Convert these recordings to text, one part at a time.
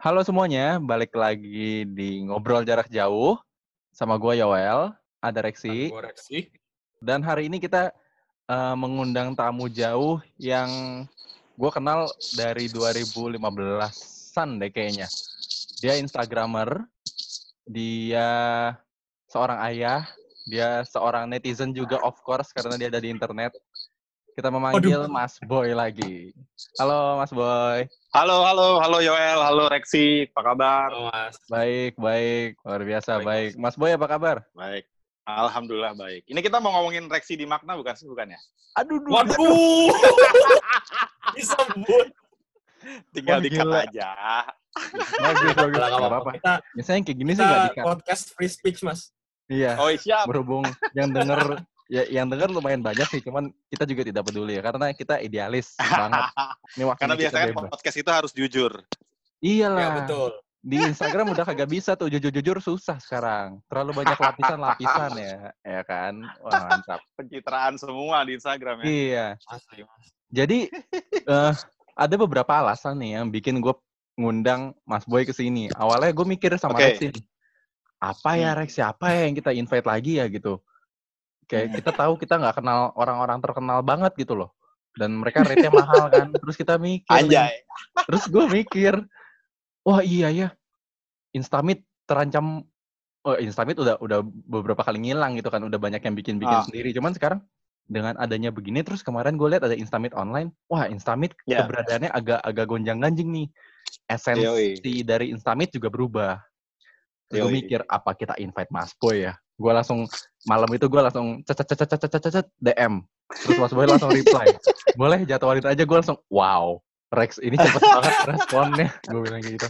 Halo semuanya, balik lagi di Ngobrol Jarak Jauh sama gue Yoel, ada Reksi. Koreksi. Dan hari ini kita eh, mengundang tamu jauh yang gue kenal dari 2015-an deh kayaknya. Dia Instagramer, dia seorang ayah, dia seorang netizen juga of course karena dia ada di internet. Kita memanggil Mas Boy lagi. Halo Mas Boy. Halo, halo, halo Yoel, halo Reksi, apa kabar? Halo, Mas. Baik, baik. Luar biasa, Baik, baik. Mas Boy apa kabar? Baik, Alhamdulillah baik. Ini kita mau ngomongin Reksi di makna bukan sih, bukan ya? Aduh, duh, Waduh. Disebut. Tinggal Wah, dikat aja. Bagus, bagus. Nggak apa-apa. Kita, Biasanya kayak gini sih nggak dikat. podcast free speech, Mas. Iya, Oh siap. berhubung yang denger ya yang denger lumayan banyak sih, cuman kita juga tidak peduli ya karena kita idealis banget. Ini Karena biasanya bebas. podcast itu harus jujur. Iyalah. Ya, betul. Di Instagram udah kagak bisa tuh jujur-jujur susah sekarang. Terlalu banyak lapisan-lapisan ya, ya kan? Wah, mantap. Pencitraan semua di Instagram ya. Iya. Asli, Mas. Jadi eh ada beberapa alasan nih yang bikin gue ngundang Mas Boy ke sini. Awalnya gue mikir sama Oke. Rex ini, apa ya Hmm. Rex siapa ya yang kita invite lagi ya gitu. Kayak kita tahu kita nggak kenal orang-orang terkenal banget gitu loh. Dan mereka rate-nya mahal kan. Terus kita mikir. nih. Anjay. Terus gue mikir, wah iya ya, Instamit terancam. Oh, Instamit udah udah beberapa kali ngilang gitu kan, udah banyak yang bikin-bikin Ah. sendiri. Cuman sekarang dengan adanya begini, terus kemarin gue lihat ada Instamit online, wah Instamit Ya. keberadaannya agak agak gonjang-ganjing nih. Esensi Yoi. dari Instamit juga berubah. Gue Yoi. mikir apa kita invite Mas Boy ya? Gue langsung malam itu gue langsung cet cet cet cet cet DM. Terus Mas Boy langsung reply. Boleh jadwalin aja gue langsung wow. Rex ini cepet banget responnya. Gue bilang gitu.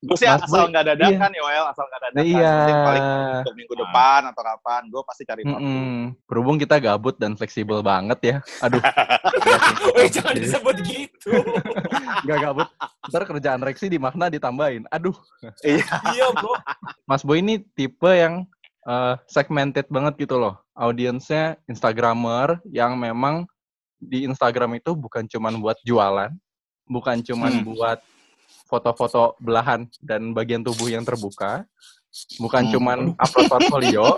Gue sih Mas asal Boy, nggak dadakan Yoel, asal nggak dadakan. Iya. Paling untuk minggu depan atau kapan, gue pasti cari waktu. mm-mm, berhubung kita gabut dan fleksibel banget ya. Aduh. Sih. Wih, jangan disebut gitu. Nggak gabut. Ntar kerjaan Rexi di makna ditambahin. Aduh. Iya. iya, Bro. Mas Boy ini tipe yang eh, segmented banget gitu loh. Audiensnya Instagramer yang memang di Instagram itu bukan cuman buat jualan, bukan cuman Hmm. buat foto-foto belahan dan bagian tubuh yang terbuka, bukan Hmm. cuman upload portfolio,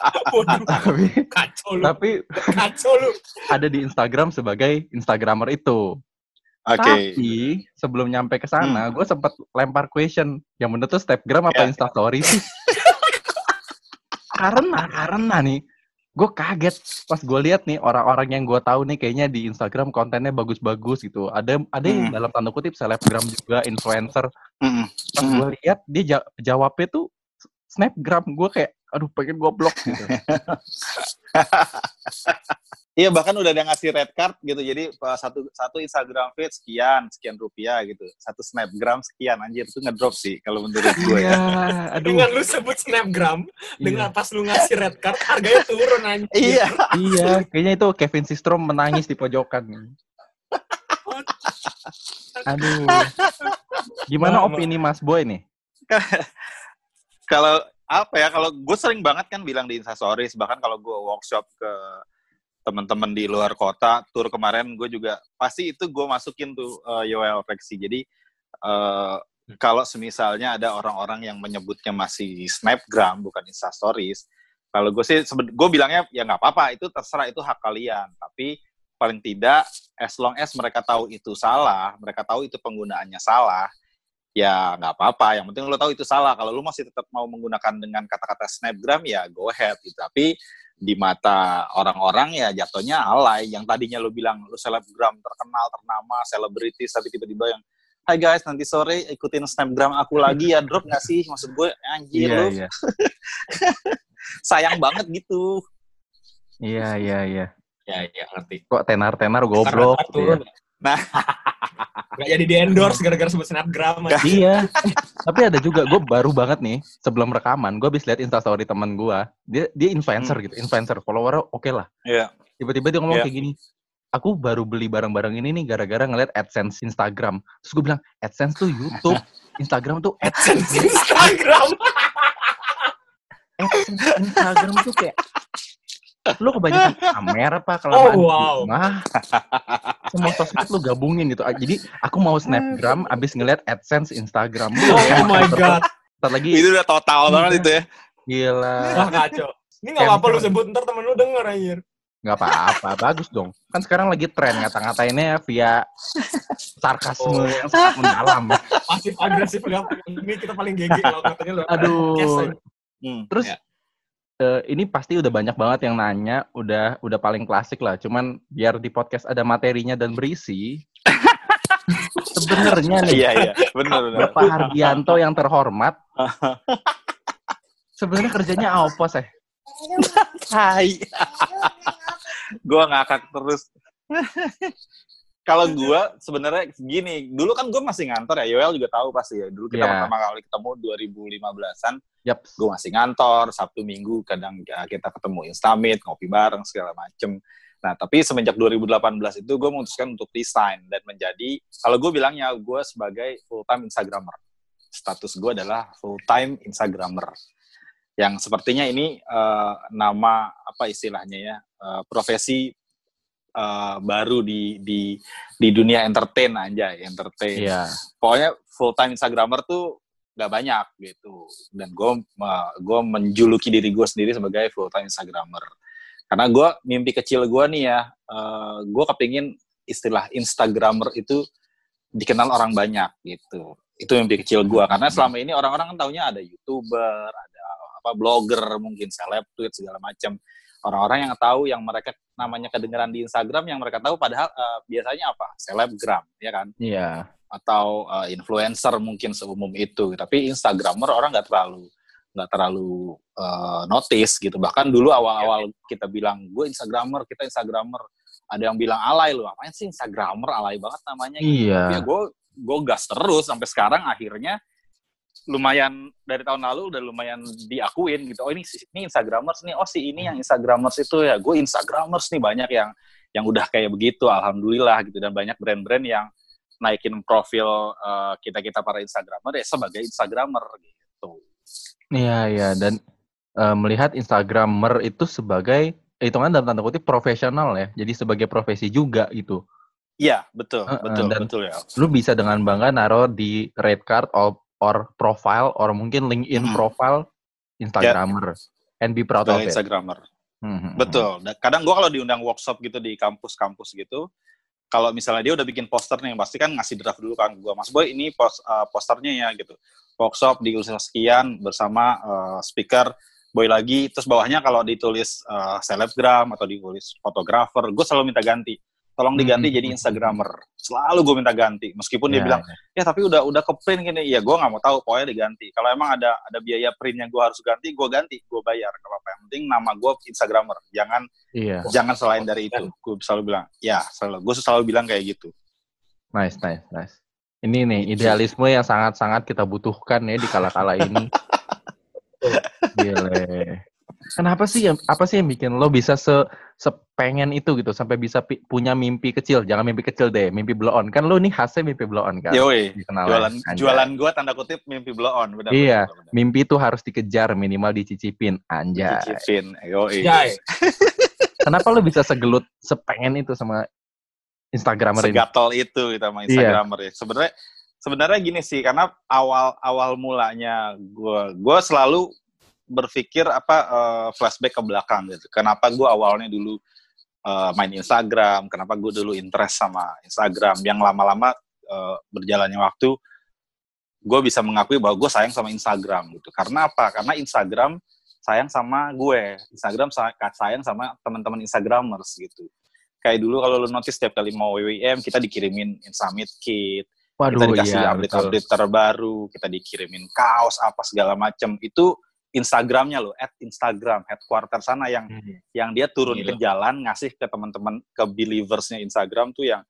tapi kacau lu. tapi Kacau lu. ada di Instagram sebagai Instagramer itu. Oke. Tapi sebelum nyampe ke sana, gue sempat lempar question. Yang bener tuh Snapgram apa Ya. Instastory sih? karena karena nih, gue kaget pas gue lihat nih orang-orang yang gue tahu nih kayaknya di Instagram kontennya bagus-bagus gitu. Ada ada yang Hmm. dalam tanda kutip selebgram juga, influencer. Mm-mm. Pas Hmm. gue lihat dia ja- jawabnya tuh Snapgram. Gue kayak, aduh pengen gue blok gitu. Iya bahkan udah ada ngasih red card gitu. Jadi uh, satu satu Instagram feed sekian sekian rupiah gitu. Satu snapgram sekian anjir itu ngedrop sih kalau menurut gue Iya, ya. aduh. Dengan lu sebut snapgram, Iya. dengan pas lu ngasih red card, harganya turun anjir. Iya. Iya, kayaknya itu Kevin Systrom menangis di pojokan. Aduh. Gimana Mama. opini Mas Boy nih? Kalau apa ya kalau gue sering banget kan bilang di Instastories bahkan kalau gue workshop ke teman-teman di luar kota tur kemarin gue juga pasti itu gue masukin tuh uh, Yoel Rexi jadi uh, kalau semisalnya ada orang-orang yang menyebutnya masih snapgram bukan Instastories kalau gue sih gue bilangnya ya nggak apa-apa itu terserah itu hak kalian tapi paling tidak as long as mereka tahu itu salah mereka tahu itu penggunaannya salah ya nggak apa-apa. Yang penting lo tahu itu salah. Kalau lo masih tetap mau menggunakan dengan kata-kata snapgram ya go ahead. Gitu. Tapi di mata orang-orang ya jatuhnya alay. Yang tadinya lo bilang lo selebgram terkenal, ternama, selebritis, tapi tiba-tiba yang Hai guys, nanti sore ikutin snapgram aku lagi ya. Drop nggak sih? Maksud gue, anjir lo iya. sayang banget gitu. Iya, iya, iya. Ya, ya, ngerti. Kok tenar-tenar goblok ntar gitu ya. Nah. Nggak jadi di endorse gara-gara sebut snapgram. anjir. Iya. Tapi ada juga gue baru banget nih sebelum rekaman gue habis lihat instastory teman gue. Dia dia influencer gitu, influencer follower oke lah. Iya. Tiba-tiba dia ngomong Iya. kayak gini. Aku baru beli barang-barang ini nih gara-gara ngeliat AdSense Instagram. Terus gue bilang, AdSense tuh YouTube, Instagram tuh AdSense. Instagram. AdSense Instagram tuh kayak lu kebanyakan pamer apa kelamaan Oh, di wow. rumah semua sosmed lu gabungin gitu jadi aku mau snapgram abis ngeliat adsense instagram Lu Oh my god. Ntar lagi Itu udah total banget itu ya. gila Wah kacau. Ini nggak apa-apa lu sebut ntar temen lu denger anjir. nggak apa-apa bagus dong kan sekarang lagi tren ngata-ngatainnya via sarkasme Oh. yang sangat mendalam. Pasif agresif ini kita paling GG kalau katanya lu. Yes, aduh. Hmm, terus ya. Eh, ini pasti udah banyak banget yang nanya udah udah paling klasik lah cuman biar di podcast ada materinya dan berisi sebenarnya nih Iya, iya. Benar, benar. Bapak Hardianto yang terhormat sebenarnya kerjanya apa sih Hai. gua ngakak terus. Kalau gua sebenarnya gini, dulu kan gua masih ngantor ya. Yoel juga tahu pasti ya. Dulu kita Iya. pertama kali ketemu 2015-an, Yap. gue masih ngantor, Sabtu Minggu kadang ya, kita ketemu Instamit, ngopi bareng segala macem. Nah, tapi semenjak 2018 itu gue memutuskan untuk resign dan menjadi, kalau gue bilangnya gue sebagai full-time Instagramer. Status gue adalah full-time Instagramer. Yang sepertinya ini eh, nama apa istilahnya ya, eh, profesi eh, baru di di di dunia entertain aja, entertain. Iya. Pokoknya full time instagramer tuh nggak banyak gitu. Dan gue gue menjuluki diri gue sendiri sebagai full time instagramer. Karena gue mimpi kecil gue nih ya gue kepingin istilah instagramer itu dikenal orang banyak gitu. Itu mimpi kecil gue karena selama ini orang-orang kan taunya ada youtuber ada apa blogger mungkin seleb tweet segala macam orang-orang yang tahu yang mereka namanya kedengeran di Instagram yang mereka tahu padahal eh, biasanya apa? Selebgram ya kan? Iya. Atau uh, influencer mungkin seumum itu. Tapi instagramer orang nggak terlalu nggak terlalu uh, notice gitu. Bahkan dulu awal-awal kita bilang gue instagramer kita instagramer. Ada yang bilang alay lu apain sih instagramer? Alay banget namanya. Gitu. iya. Tapi ya gue gue gas terus sampai sekarang akhirnya lumayan dari tahun lalu udah lumayan diakuin gitu. Oh ini ini instagramers nih. Oh si ini yang instagramers itu ya. Gue instagramers nih banyak yang yang udah kayak begitu alhamdulillah gitu. Dan banyak brand-brand yang naikin profil kita kita para instagramer ya sebagai instagramer gitu. Iya iya. Dan eh, melihat instagramer itu sebagai hitungan dalam tanda kutip profesional ya. Jadi sebagai profesi juga gitu. Iya betul. Betul dan- betul ya. lu bisa dengan bangga naruh di red card or, or profile or mungkin LinkedIn Mhm. profile Instagramer and be proud of sebagai it. instagramer Mhm. Betul. Dan Kadang gue kalau diundang workshop gitu di kampus-kampus gitu, kalau misalnya dia udah bikin poster nih, pasti kan ngasih draft dulu kan gue, Mas Boy ini pos, uh, posternya ya gitu. Workshop di usaha sekian bersama uh, speaker Boy lagi, terus bawahnya kalau ditulis uh, selebgram atau ditulis fotografer, gue selalu minta ganti. Tolong diganti Hmm. jadi instagramer. Selalu gue minta ganti, meskipun dia Ya, bilang ya. ya tapi udah udah ke print gini ya gue nggak mau tahu pokoknya diganti kalau emang ada ada biaya print yang gue harus ganti gue ganti gue bayar nggak apa-apa yang penting nama gue instagramer jangan Iya, jangan selain dari itu gue selalu bilang ya selalu gue selalu bilang kayak gitu nice, nice, nice. Ini nih idealisme yang sangat-sangat kita butuhkan ya di kala-kala ini. Gile. Kenapa sih yang apa sih yang bikin lo bisa se sepengen itu gitu sampai bisa pi- punya mimpi kecil? Jangan mimpi kecil deh, mimpi blow on. Kan lo nih khasnya mimpi blow on kan? Yoi, Dikenal jualan anjay. jualan gue tanda kutip mimpi blow on benar Iya. benar, benar. Mimpi itu harus dikejar, minimal dicicipin. Anjay. Cicipin, yoi. Kenapa lo bisa segelut, sepengen itu sama Instagramer ini? segatel itu gitu sama Instagramer ya. Sebenarnya sebenarnya gini sih karena awal awal mulanya gue gue selalu berpikir apa eh, flashback ke belakang gitu. Kenapa gue awalnya dulu eh, main Instagram, kenapa gue dulu interest sama Instagram yang lama-lama eh, berjalannya waktu gue bisa mengakui bahwa gue sayang sama Instagram gitu. Karena apa? Karena Instagram sayang sama gue. Instagram sa- sayang sama teman-teman Instagramers gitu kayak dulu kalau lu notice setiap kali mau WWM kita dikirimin Instamit Kit, kita Waduh, dikasih iya, update-update terbaru, kita dikirimin kaos apa segala macam. Itu Instagramnya loh, at Instagram headquarter sana yang betul. yang dia turun Gila. ke jalan ngasih ke teman-teman ke believersnya Instagram tuh yang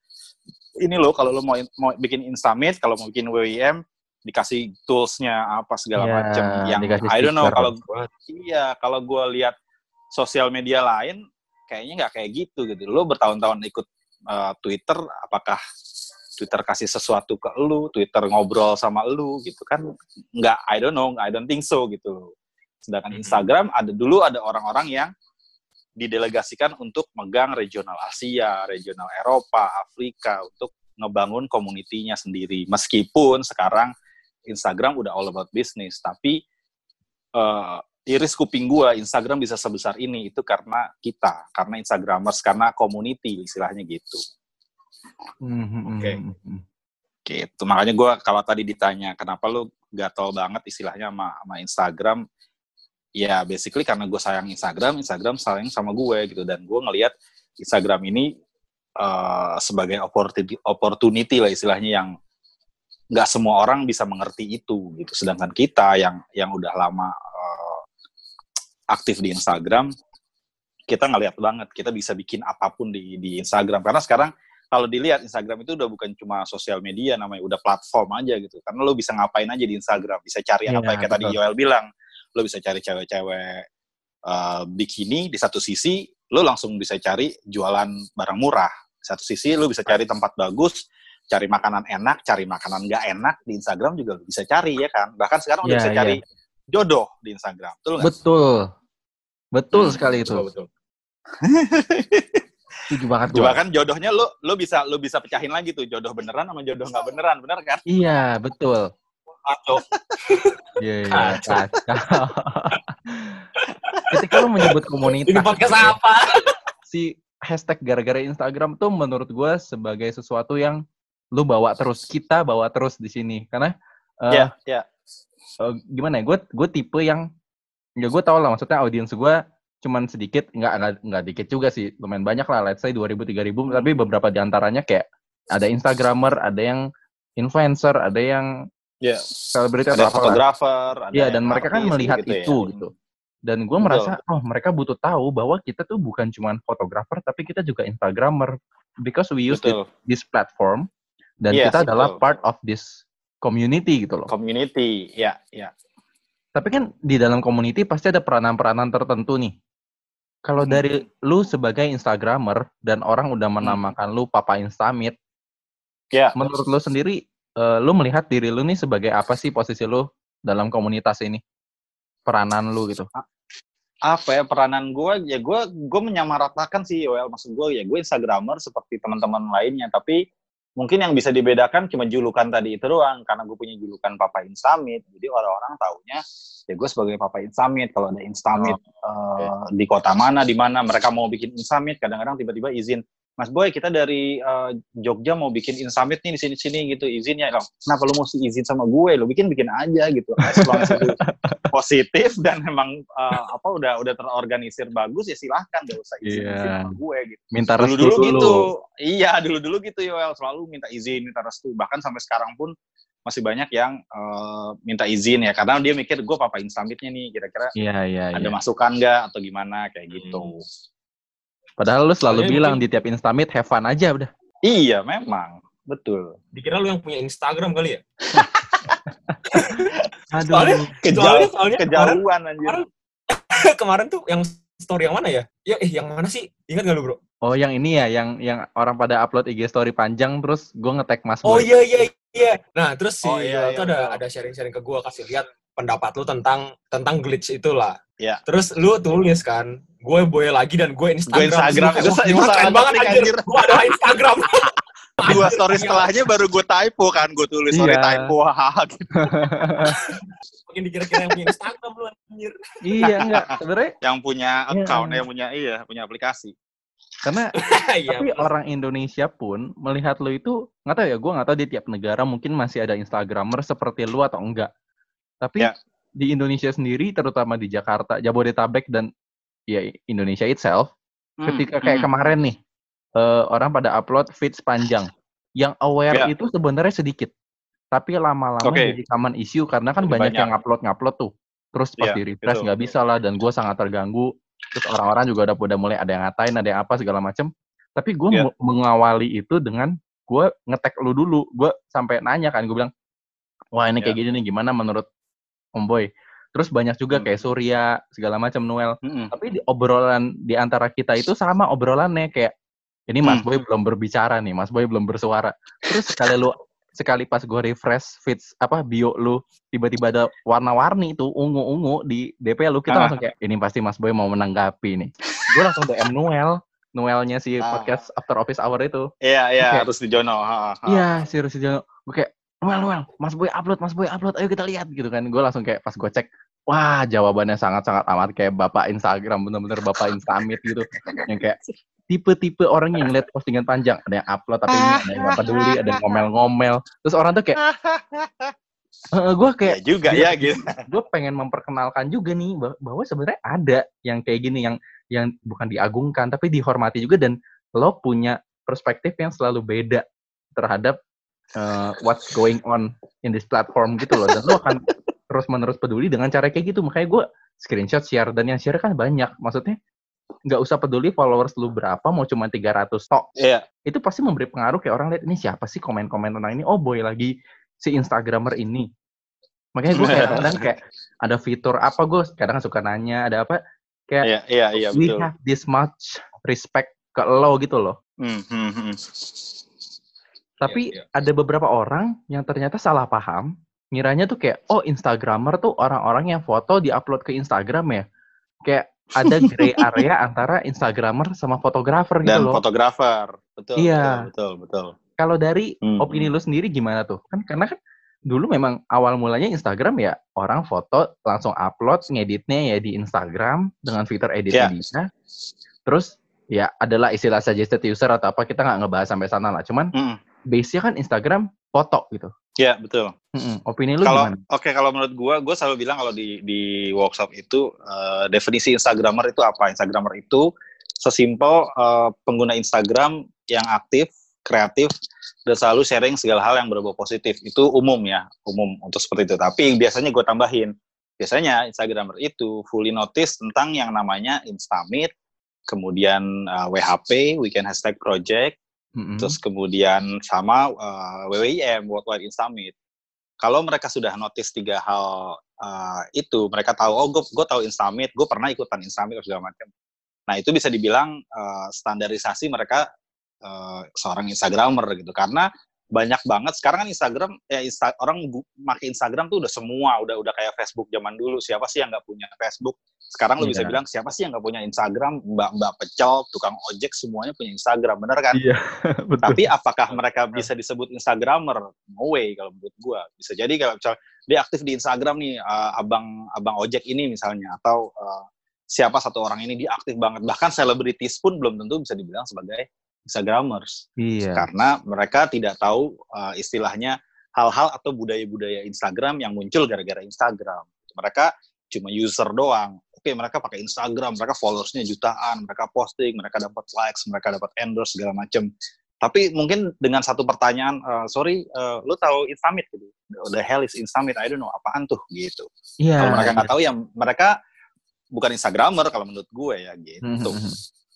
ini loh kalau lu mau mau bikin Instamit, kalau mau bikin WWM dikasih toolsnya apa segala Iya, macam yang I don't know kalau iya kalau gue lihat sosial media lain kayaknya nggak kayak gitu gitu lo bertahun-tahun ikut uh, Twitter apakah Twitter kasih sesuatu ke lu Twitter ngobrol sama lu gitu kan nggak I don't know I don't think so gitu sedangkan Mhm. Instagram ada dulu ada orang-orang yang didelegasikan untuk megang regional Asia, regional Eropa, Afrika untuk ngebangun komunitinya sendiri. Meskipun sekarang Instagram udah all about business, tapi uh, iris kuping gua Instagram bisa sebesar ini itu karena kita, karena Instagramers, karena community istilahnya gitu. Hmm, Oke. hmm, hmm. Gitu. Makanya gua kalau tadi ditanya kenapa lu gatel banget istilahnya sama, sama Instagram, ya basically karena gue sayang Instagram, Instagram sayang sama gue gitu. Dan gue ngelihat Instagram ini uh, sebagai opportunity, opportunity lah istilahnya yang nggak semua orang bisa mengerti itu gitu. Sedangkan kita yang yang udah lama uh, aktif di Instagram, kita ngelihat banget. Kita bisa bikin apa pun di di Instagram. Karena sekarang kalau dilihat Instagram itu udah bukan cuma sosial media namanya udah platform aja gitu. Karena lo bisa ngapain aja di Instagram? Bisa cari Iya, apa yang kayak tadi. Yoel bilang lo bisa cari cewek-cewek uh, bikini di satu sisi lo langsung bisa cari jualan barang murah di satu sisi lo bisa cari tempat bagus cari makanan enak cari makanan nggak enak di Instagram juga lo bisa cari ya kan bahkan sekarang udah Iya, bisa iya. cari jodoh di Instagram betul nggak? Betul. Betul Hmm, sekali itu. Betul, betul. Setuju banget Coba gua. kan jodohnya lo lo bisa lo bisa pecahin lagi tuh jodoh beneran sama jodoh nggak beneran bener kan? Iya, betul. Atau Iya, iya, kacau. Ketika lu menyebut komunitas, ini podcast gitu ya, apa? si hashtag gara-gara Instagram tuh menurut gue sebagai sesuatu yang lu bawa terus, kita bawa terus di sini. Karena eh, Iya, iya. eh, gimana ya, gue gue tipe yang ya gue tau lah maksudnya audiens gue cuman sedikit, nggak nggak nggak dikit juga sih, lumayan banyak lah, let's say 2000 3000, tapi beberapa di antaranya kayak ada instagramer, ada yang influencer, ada yang Iya. selebriti Ada atau apa fotografer, ada Iya, yang dan mereka kan melihat gitu ya. itu gitu. Dan gue merasa, oh mereka butuh tahu bahwa kita tuh bukan cuma fotografer, tapi kita juga instagramer. Because we use it, Betul. this platform, dan Yes, kita adalah betul. part of this community gitu loh. Community, ya, ya. Tapi kan di dalam community pasti ada peranan-peranan tertentu nih. Kalau Hmm. dari lu sebagai instagramer dan orang udah menamakan lu Papa Instamit, Ya. menurut lu sendiri, eh, lu melihat diri lu nih sebagai apa sih posisi lu dalam komunitas ini? Peranan lu gitu. Apa ya peranan gue? Ya gue gue menyamaratakan sih, well maksud gue ya gue instagramer seperti teman-teman lainnya, tapi mungkin yang bisa dibedakan cuma julukan tadi itu doang karena gue punya julukan Papa Instamit jadi orang-orang taunya ya gue sebagai Papa Instamit kalau ada Instamit eh, di kota mana di mana mereka mau bikin Instamit kadang-kadang tiba-tiba izin Mas Boy kita dari eh, Jogja mau bikin Instamit nih di sini-sini gitu izin ya. Loh, kenapa lu mesti izin sama gue? Lu bikin bikin aja gitu. Itu positif dan memang eh, apa udah udah terorganisir bagus ya silahkan gak usah izin, izin Iya. sama gue gitu. Minta restu dulu dulu. gitu. Iya dulu dulu gitu Yoel. Selalu minta izin minta restu. Bahkan sampai sekarang pun masih banyak yang eh, minta izin ya. Karena dia mikir gue papa instamitnya nih kira-kira Iya, iya, ada iya. masukan nggak atau gimana kayak gitu Padahal lu selalu Soalnya bilang mungkin- di tiap Instamit have fun aja udah. iya memang betul Dikira lu yang punya Instagram kali ya? Aduh. Soalnya, Kejauh, soalnya, soalnya kemarin, kejauhan anjir kemarin, kemarin tuh yang story yang mana ya? Ya, eh yang mana sih? Ingat gak lu bro? Oh, yang ini ya, yang yang orang pada upload IG story panjang terus gue nge-tag Mas Oh Boy. iya iya iya. Nah terus si Oh, iya, iya, ada betul. ada sharing-sharing ke gue kasih lihat pendapat lu tentang tentang glitch itulah. Iya. Terus lu tulis kan, gue boy lagi dan gue Instagram. Gue Instagram. Itu itu "Wah, salah keren banget anjir. anjir." Gue adalah Instagram. dua story iya. setelahnya baru gue typo kan gue tulis sorry Iya. typo gitu. Makin dikira-kira yang punya Instagram lu anjir. iya, enggak. Sebenarnya yang punya Iya. account yang punya iya punya aplikasi karena Iya. tapi orang Indonesia pun melihat lu itu nggak tahu ya, gue nggak tahu di tiap negara mungkin masih ada Instagramer seperti lu atau enggak. Tapi Ya. di Indonesia sendiri, terutama di Jakarta, Jabodetabek dan ya Indonesia itself, ketika kayak Hmm, kemarin nih eh, orang pada upload feeds panjang yang aware Ya. itu sebenarnya sedikit tapi lama-lama Oke. jadi common issue karena kan Jadi banyak, banyak. yang upload ngupload tuh terus pas Iya, di refresh nggak bisa lah dan gue sangat terganggu terus orang-orang juga udah udah mulai ada yang ngatain ada yang apa segala macem tapi gue Iya. mengawali itu dengan gue ngetek lu dulu gue sampai nanya kan gue bilang wah ini kayak Iya. gini nih gimana menurut Om Boy terus banyak juga Hmm. kayak Surya segala macam Noel Mm-mm. tapi di obrolan di antara kita itu sama obrolannya kayak ini Mas Hmm. Boy belum berbicara nih, Mas Boy belum bersuara. Terus sekali lu sekali pas gue refresh feeds apa bio lu tiba-tiba ada warna-warni itu ungu-ungu di DP lu kita Ah. langsung kayak ini pasti Mas Boy mau menanggapi nih. gue langsung DM Noel Noelnya si Ah. podcast After Office Hour itu Iya, iya, Oke. harus di Jono. Iya, si Rusi Jono. Gue kayak, Noel, Noel, Mas Boy upload, Mas Boy upload, ayo kita lihat gitu kan. Gue langsung kayak pas gue cek, wah jawabannya sangat-sangat amat kayak bapak Instagram, bener-bener bapak Instamit gitu. Yang kayak tipe-tipe orang yang lihat postingan panjang, ada yang upload tapi ini ada yang gak peduli, ada yang ngomel-ngomel. Terus orang tuh kayak, gue kayak, Iya juga ya gitu. gue pengen memperkenalkan juga nih bah- bahwa sebenarnya ada yang kayak gini yang yang bukan diagungkan tapi dihormati juga dan lo punya perspektif yang selalu beda terhadap uh, what's going on in this platform gitu loh. Dan lo akan terus menerus peduli dengan cara kayak gitu. Makanya gue screenshot share. Dan yang share kan banyak. Maksudnya nggak usah peduli followers lu berapa mau cuma 300 tok. Iya. itu pasti memberi pengaruh kayak orang lihat ini siapa sih komen-komen tentang ini? Oh boy lagi si instagramer ini. Makanya gue kayak kadang kayak ada fitur apa gue kadang suka nanya ada apa? Kayak Iya, iya, iya, we betul. have this much respect ke lo gitu loh. Hmm, hmm, hmm. tapi Iya, ada beberapa orang yang ternyata salah paham ngiranya tuh kayak oh instagramer tuh orang-orang yang foto diupload ke instagram ya kayak ada gray area antara instagramer sama fotografer gitu Dan loh fotografer. Betul, Iya. betul, betul, betul. kalau dari Hmm, opini lu sendiri gimana tuh? Kan karena kan dulu memang awal mulanya Instagram ya orang foto langsung upload ngeditnya ya di Instagram dengan fitur editnya Iya. bisa. Terus ya adalah istilah suggested user atau apa kita nggak ngebahas sampai sana lah. Cuman Hmm, base-nya kan Instagram foto gitu. Iya, betul. Mm-mm. Opini lu Kalau gimana? oke kalau menurut gua, gua selalu bilang kalau di di workshop itu eh, definisi Instagramer itu apa? Instagramer itu sesimpel eh, pengguna Instagram yang aktif, kreatif, dan selalu sharing segala hal yang berbau positif. Itu umum ya, umum untuk seperti itu. Tapi biasanya gue tambahin, biasanya Instagramer itu fully notice tentang yang namanya Instamit, kemudian eh, WHP, Weekend Hashtag Project, Mm-mm. terus kemudian sama uh, WWIM Worldwide Instamit. Kalau mereka sudah notice tiga hal uh, itu, mereka tahu oh gue gue tahu Instamit, gue pernah ikutan Instamit atau segala macam. Nah itu bisa dibilang uh, standarisasi mereka uh, seorang Instagramer gitu karena banyak banget sekarang kan Instagram ya Insta- orang make Instagram tuh udah semua udah udah kayak Facebook zaman dulu siapa sih yang nggak punya Facebook sekarang lu bisa Iya. bilang siapa sih yang nggak punya Instagram mbak mbak pecel tukang ojek semuanya punya Instagram bener kan Iya, betul. tapi apakah mereka bisa disebut Instagramer? No way kalau menurut gua. Bisa jadi kalau misal dia aktif di Instagram nih, uh, abang abang ojek ini misalnya, atau uh, siapa satu orang ini dia aktif banget. Bahkan selebritis pun belum tentu bisa dibilang sebagai Instagramers, Iya. karena mereka tidak tahu uh, istilahnya hal-hal atau budaya-budaya Instagram yang muncul gara-gara Instagram. Mereka cuma user doang. Oke, mereka pakai Instagram, mereka followersnya jutaan, mereka posting, mereka dapat likes, mereka dapat endorse segala macam. Tapi mungkin dengan satu pertanyaan, eh, sorry, eh, lu tahu Instamit gitu? The hell is Instamit? I don't know, apaan tuh gitu. Iya. kalau mereka nggak tahu ya mereka bukan Instagramer kalau menurut gue ya gitu.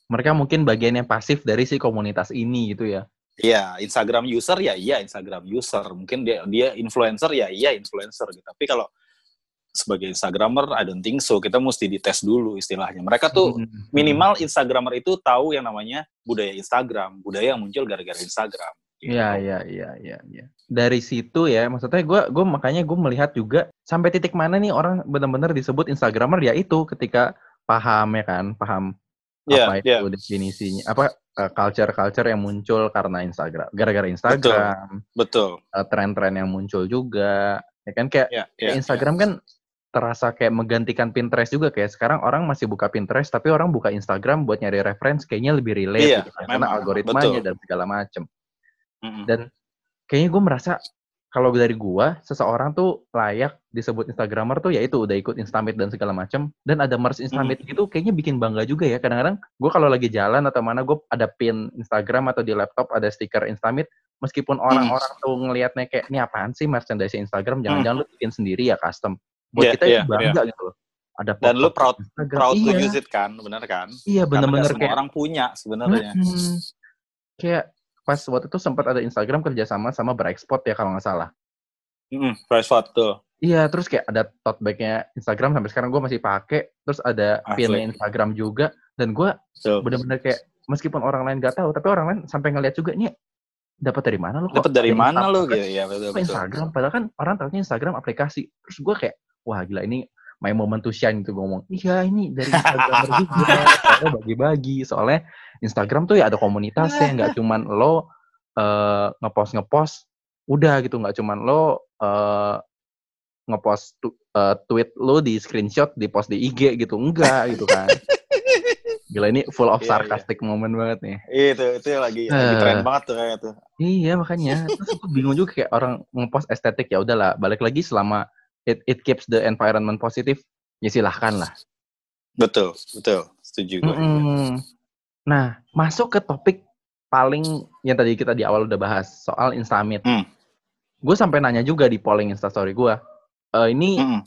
Mereka mungkin bagian yang pasif dari si komunitas ini gitu ya. Iya, Instagram user ya iya Instagram user. Mungkin dia dia influencer ya iya influencer gitu. Tapi kalau sebagai Instagramer, I don't think so. Kita mesti dites dulu istilahnya. Mereka tuh Mhm. minimal Instagramer itu tahu yang namanya budaya Instagram, budaya yang muncul gara-gara Instagram. Gitu. Iya, iya, iya, iya, iya. Dari situ ya, maksudnya gue gue makanya gue melihat juga sampai titik mana nih orang benar-benar disebut instagramer ya itu ketika paham ya kan, paham Iya, apa iya. itu definisinya, apa eh, culture-culture yang muncul karena Instagram, gara-gara Instagram, Betul. eh, tren-tren yang muncul juga, ya kan kayak Iya, kayak iya. Instagram kan terasa kayak menggantikan Pinterest juga kayak sekarang orang masih buka Pinterest tapi orang buka Instagram buat nyari reference kayaknya lebih relate Iya, gitu kan, karena algoritmanya betul. dan segala macem Mm-mm. dan kayaknya gue merasa kalau dari gue seseorang tuh layak disebut instagramer tuh yaitu udah ikut instamit dan segala macam dan ada merch instamit gitu kayaknya bikin bangga juga ya. Kadang-kadang gue kalau lagi jalan atau mana gue ada pin instagram atau di laptop ada stiker instamit. Meskipun orang-orang tuh ngelihatnya kayak ini apaan sih merchandise instagram? Jangan-jangan lu bikin sendiri ya custom. Buat Iya, kita itu bangga gitu loh. Ada Dan lu proud- Instagram. Proud to iya, use it kan, bener kan? iya bener-bener semua kayak orang punya sebenarnya. Mm-mm. kayak pas waktu itu sempat ada Instagram kerjasama sama Brightspot ya kalau nggak salah Mm-mm, price tuh. Iya, terus kayak ada tote bagnya Instagram sampai sekarang gue masih pakai. Terus ada pinnya Instagram juga. Dan gue Tuh. bener-bener kayak meskipun orang lain gak tahu, tapi orang lain sampai ngeliat juga nih dapat dari mana lo? Dapat dari mana lu gitu ya betul betul. Instagram, padahal kan orang tahunya Instagram aplikasi. Terus gue kayak, wah gila ini my moment to shine gitu ngomong iya ini dari Instagram juga bagi-bagi soalnya Instagram tuh ya ada komunitasnya nggak cuman lo uh, ngepost ngepost udah gitu nggak cuman lo uh, ngepost tu, uh, tweet lo di screenshot di post di IG gitu enggak gitu kan Gila ini full of Iya, sarcastic moment banget nih. Itu itu lagi lagi Eh. keren banget tuh kayak tuh. Iya makanya. Terus aku bingung juga kayak orang ngepost estetik ya udahlah. Balik lagi selama it it keeps the environment positif ya silahkan lah. Betul, betul. Setuju gue. Mm-mm. Nah masuk ke topik paling yang tadi kita di awal udah bahas soal Instamit. Hmm. Gue sampai nanya juga di polling Instastory gue. Eh ini Mm-mm.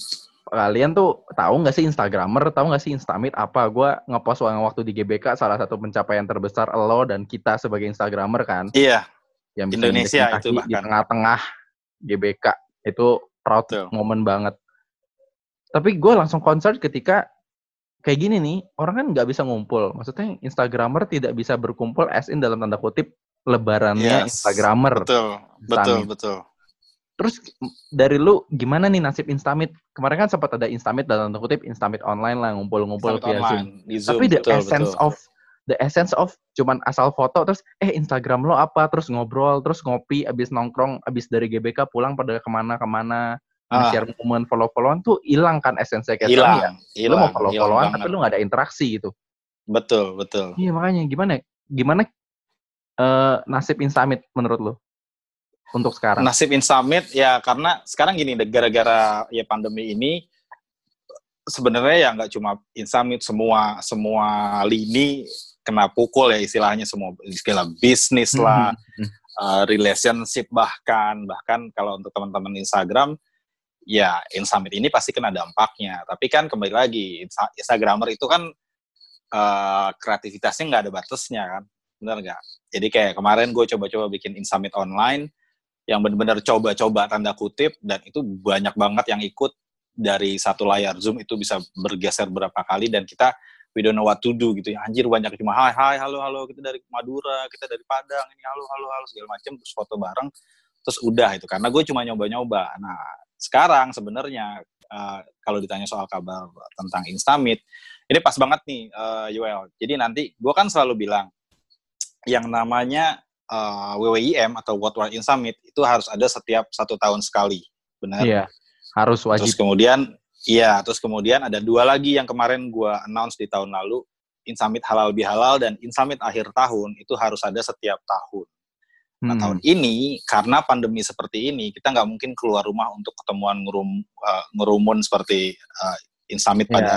kalian tuh tahu nggak sih Instagramer, tahu nggak sih Instamit apa? Gue ngepost waktu waktu di GBK salah satu pencapaian terbesar lo dan kita sebagai Instagramer kan. Iya, yang bisa Indonesia itu kaki di bahkan. tengah-tengah GBK itu proud Betul. moment banget. Tapi gue langsung concern ketika kayak gini nih orang kan nggak bisa ngumpul. Maksudnya Instagramer tidak bisa berkumpul as in dalam tanda kutip lebarannya Yes. Instagramer. betul, betul, Instamit. betul. Terus dari lu gimana nih nasib Instamit? Kemarin kan sempat ada Instamit dalam tanda kutip Instamit online lah ngumpul-ngumpul via Zoom. online di Zoom. Tapi the betul, essence betul. of the essence of cuman asal foto terus eh Instagram lo apa terus ngobrol terus ngopi abis nongkrong abis dari GBK pulang pada ke mana-kemana Ah. share momen follow-followan tuh hilang kan esensinya kayak ya. hilang, Lo mau hilang, follow-followan hilang tapi lo nggak ada interaksi gitu. Betul, betul. Iya makanya gimana gimana eh, nasib Instamit menurut lo untuk sekarang? Nasib Instamit ya karena sekarang gini, gara-gara ya pandemi ini sebenarnya ya nggak cuma Instamit semua semua lini kena pukul ya istilahnya semua istilah bisnis lah, Mhm. uh, relationship bahkan bahkan kalau untuk teman-teman Instagram ya Instamit ini pasti kena dampaknya. Tapi kan kembali lagi Insta- Instagramer itu kan uh, kreativitasnya nggak ada batasnya kan, benar nggak? Jadi kayak kemarin gue coba-coba bikin Instamit online yang benar-benar coba-coba tanda kutip dan itu banyak banget yang ikut dari satu layar Zoom itu bisa bergeser berapa kali dan kita we don't know what to do gitu ya. Anjir banyak cuma hai hai halo halo kita dari Madura kita dari Padang ini halo halo halo segala macam terus foto bareng terus udah itu karena gue cuma nyoba-nyoba. Nah sekarang sebenarnya uh, kalau ditanya soal kabar tentang Instamit ini pas banget nih uh, Yoel jadi nanti gue kan selalu bilang yang namanya uh, WWIM atau World Wide Instamit itu harus ada setiap satu tahun sekali. Benar? Iya harus Terus wajib. kemudian, iya, terus kemudian ada dua lagi yang kemarin gua announce di tahun lalu, Insamit Halal Bihalal dan Insamit akhir tahun itu harus ada setiap tahun. Nah Hmm. tahun ini karena pandemi seperti ini kita nggak mungkin keluar rumah untuk ketemuan ngerum, uh, ngerumun seperti uh, Insamit Iya. pada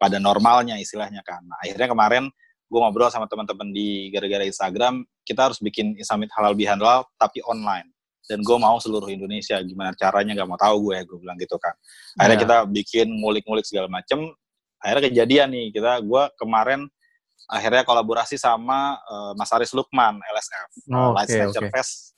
pada normalnya istilahnya kan. Nah, akhirnya kemarin gue ngobrol sama teman-teman di gara-gara Instagram kita harus bikin Insamit Halal Bihalal tapi online dan gue mau seluruh Indonesia gimana caranya nggak mau tahu gue gue bilang gitu kan akhirnya Iya. kita bikin ngulik-ngulik segala macem. Akhirnya kejadian nih kita gue kemarin akhirnya kolaborasi sama eh, Mas Aris Lukman LSF Oh, Light oke, Snatcher oke. Fest.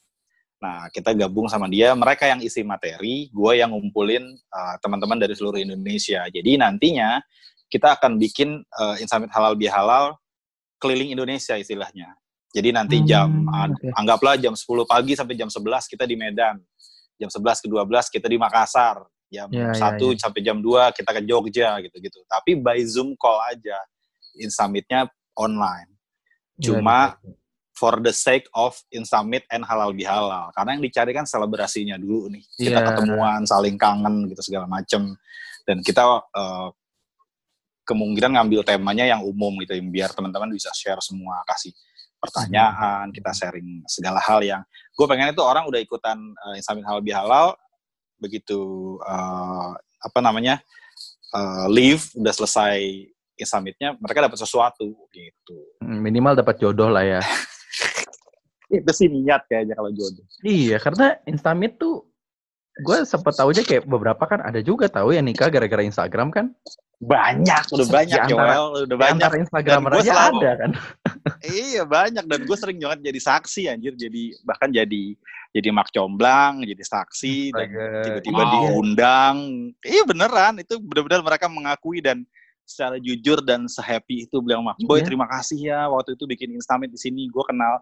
Nah kita gabung sama dia. Mereka yang isi materi gue yang ngumpulin eh, teman-teman dari seluruh Indonesia. Jadi nantinya kita akan bikin eh, Insamit Halal Bihalal keliling Indonesia istilahnya jadi nanti jam Hmm, oke. anggaplah jam 10 pagi sampai jam 11 kita di Medan. Jam 11 ke 12 kita di Makassar. Jam Ya, ya, 1 sampai jam 2 kita ke Jogja gitu-gitu. Tapi by Zoom call aja. Instamit-nya online. Iya, Cuma iya. for the sake of Instamit and halal bihalal. Karena yang dicari kan selebrasinya dulu nih. Kita Iya. ketemuan, saling kangen gitu segala macem. Dan kita eh, kemungkinan ngambil temanya yang umum gitu biar teman-teman bisa share semua kasih pertanyaan, kita sharing segala hal yang gue pengen itu orang udah ikutan uh, Instamit Halal Bihalal begitu eh, apa namanya eh, leave udah selesai Instamitnya mereka dapat sesuatu gitu. Hmm, minimal dapat jodoh lah ya. Itu sih niat kayaknya kalau jodoh. Iya, karena Instamit tuh gue sempet tahu aja kayak beberapa kan ada juga tahu yang nikah gara-gara Instagram kan. Banyak, udah banyak Di antara- Joel, udah banyak. antara Dan gua aja selalu- ada kan. iya banyak dan gue sering banget jadi saksi anjir, jadi bahkan jadi jadi mak comblang, jadi saksi dan tiba-tiba iya. diundang. Iya beneran, itu benar-benar mereka mengakui dan secara jujur dan sehappy itu bilang Mas Boy Iya. terima kasih ya waktu itu bikin Instamit di sini. Gue kenal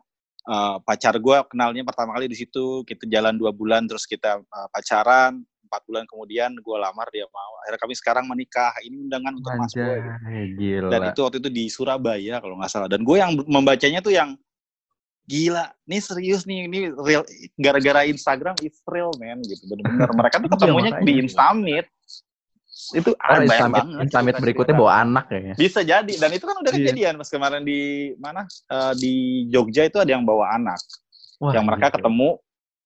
eh, pacar gue kenalnya pertama kali di situ. Kita jalan dua bulan terus kita eh, pacaran empat bulan kemudian gue lamar dia mau akhirnya kami sekarang menikah ini undangan untuk Mas gitu. Anjay, gila. dan itu waktu itu di Surabaya kalau nggak salah dan gue yang membacanya tuh yang gila nih serius nih ini real gara-gara Instagram it's real man gitu bener-bener mereka tuh Iya, ketemunya di Instamit itu Karena ah, banyak Instamit, banget cerita-cerita. berikutnya bawa anak kayaknya. bisa jadi dan itu kan udah Iya. kejadian pas kemarin di mana Eh, di Jogja itu ada yang bawa anak Wah, yang mereka gila. ketemu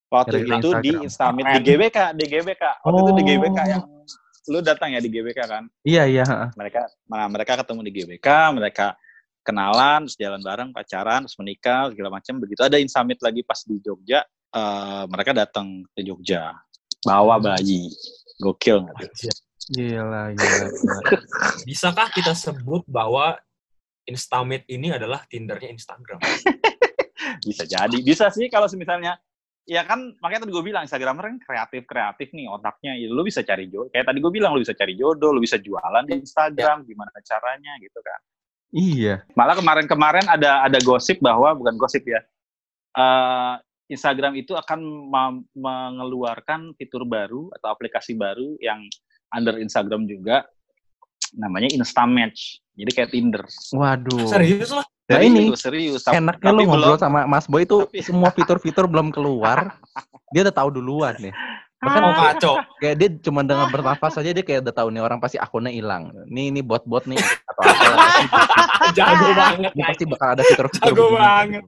waktu Gara-gara itu di Keren. di GBK di GBK waktu itu di Oh. GBK yang lu datang ya di GBK kan Iya, iya. heeh. mereka nah, mereka ketemu di GBK mereka kenalan terus jalan bareng pacaran terus menikah segala macam begitu ada Instamit lagi pas di Jogja eh, mereka datang ke Jogja bawa bayi gokil nggak tuh? Gila, gila, gila. Bisakah kita sebut bahwa Instamit ini adalah Tindernya Instagram? bisa jadi bisa sih kalau misalnya ya kan makanya tadi gue bilang Instagramer kan kreatif kreatif nih otaknya ya, lu bisa cari jodoh kayak tadi gue bilang lu bisa cari jodoh lu bisa jualan di Instagram gimana caranya gitu kan Iya. malah kemarin-kemarin ada ada gosip bahwa bukan gosip ya eh, Instagram itu akan mengeluarkan fitur baru atau aplikasi baru yang under Instagram juga namanya Instamatch jadi kayak Tinder Waduh. Serius lah? Nah, Serius, ini serius Tapi- Enaknya lu ngobrol belum- sama Mas Boy itu Tapi- semua fitur-fitur belum keluar, dia udah tahu duluan nih. Bahkan Oh kacau. kayak dia cuma dengan bernafas saja dia kayak udah tahu nih orang pasti akunnya hilang. Nih ini bot-bot nih atau apa. Jago banget. Ini pasti bakal ada fitur-fitur Jago begini. banget.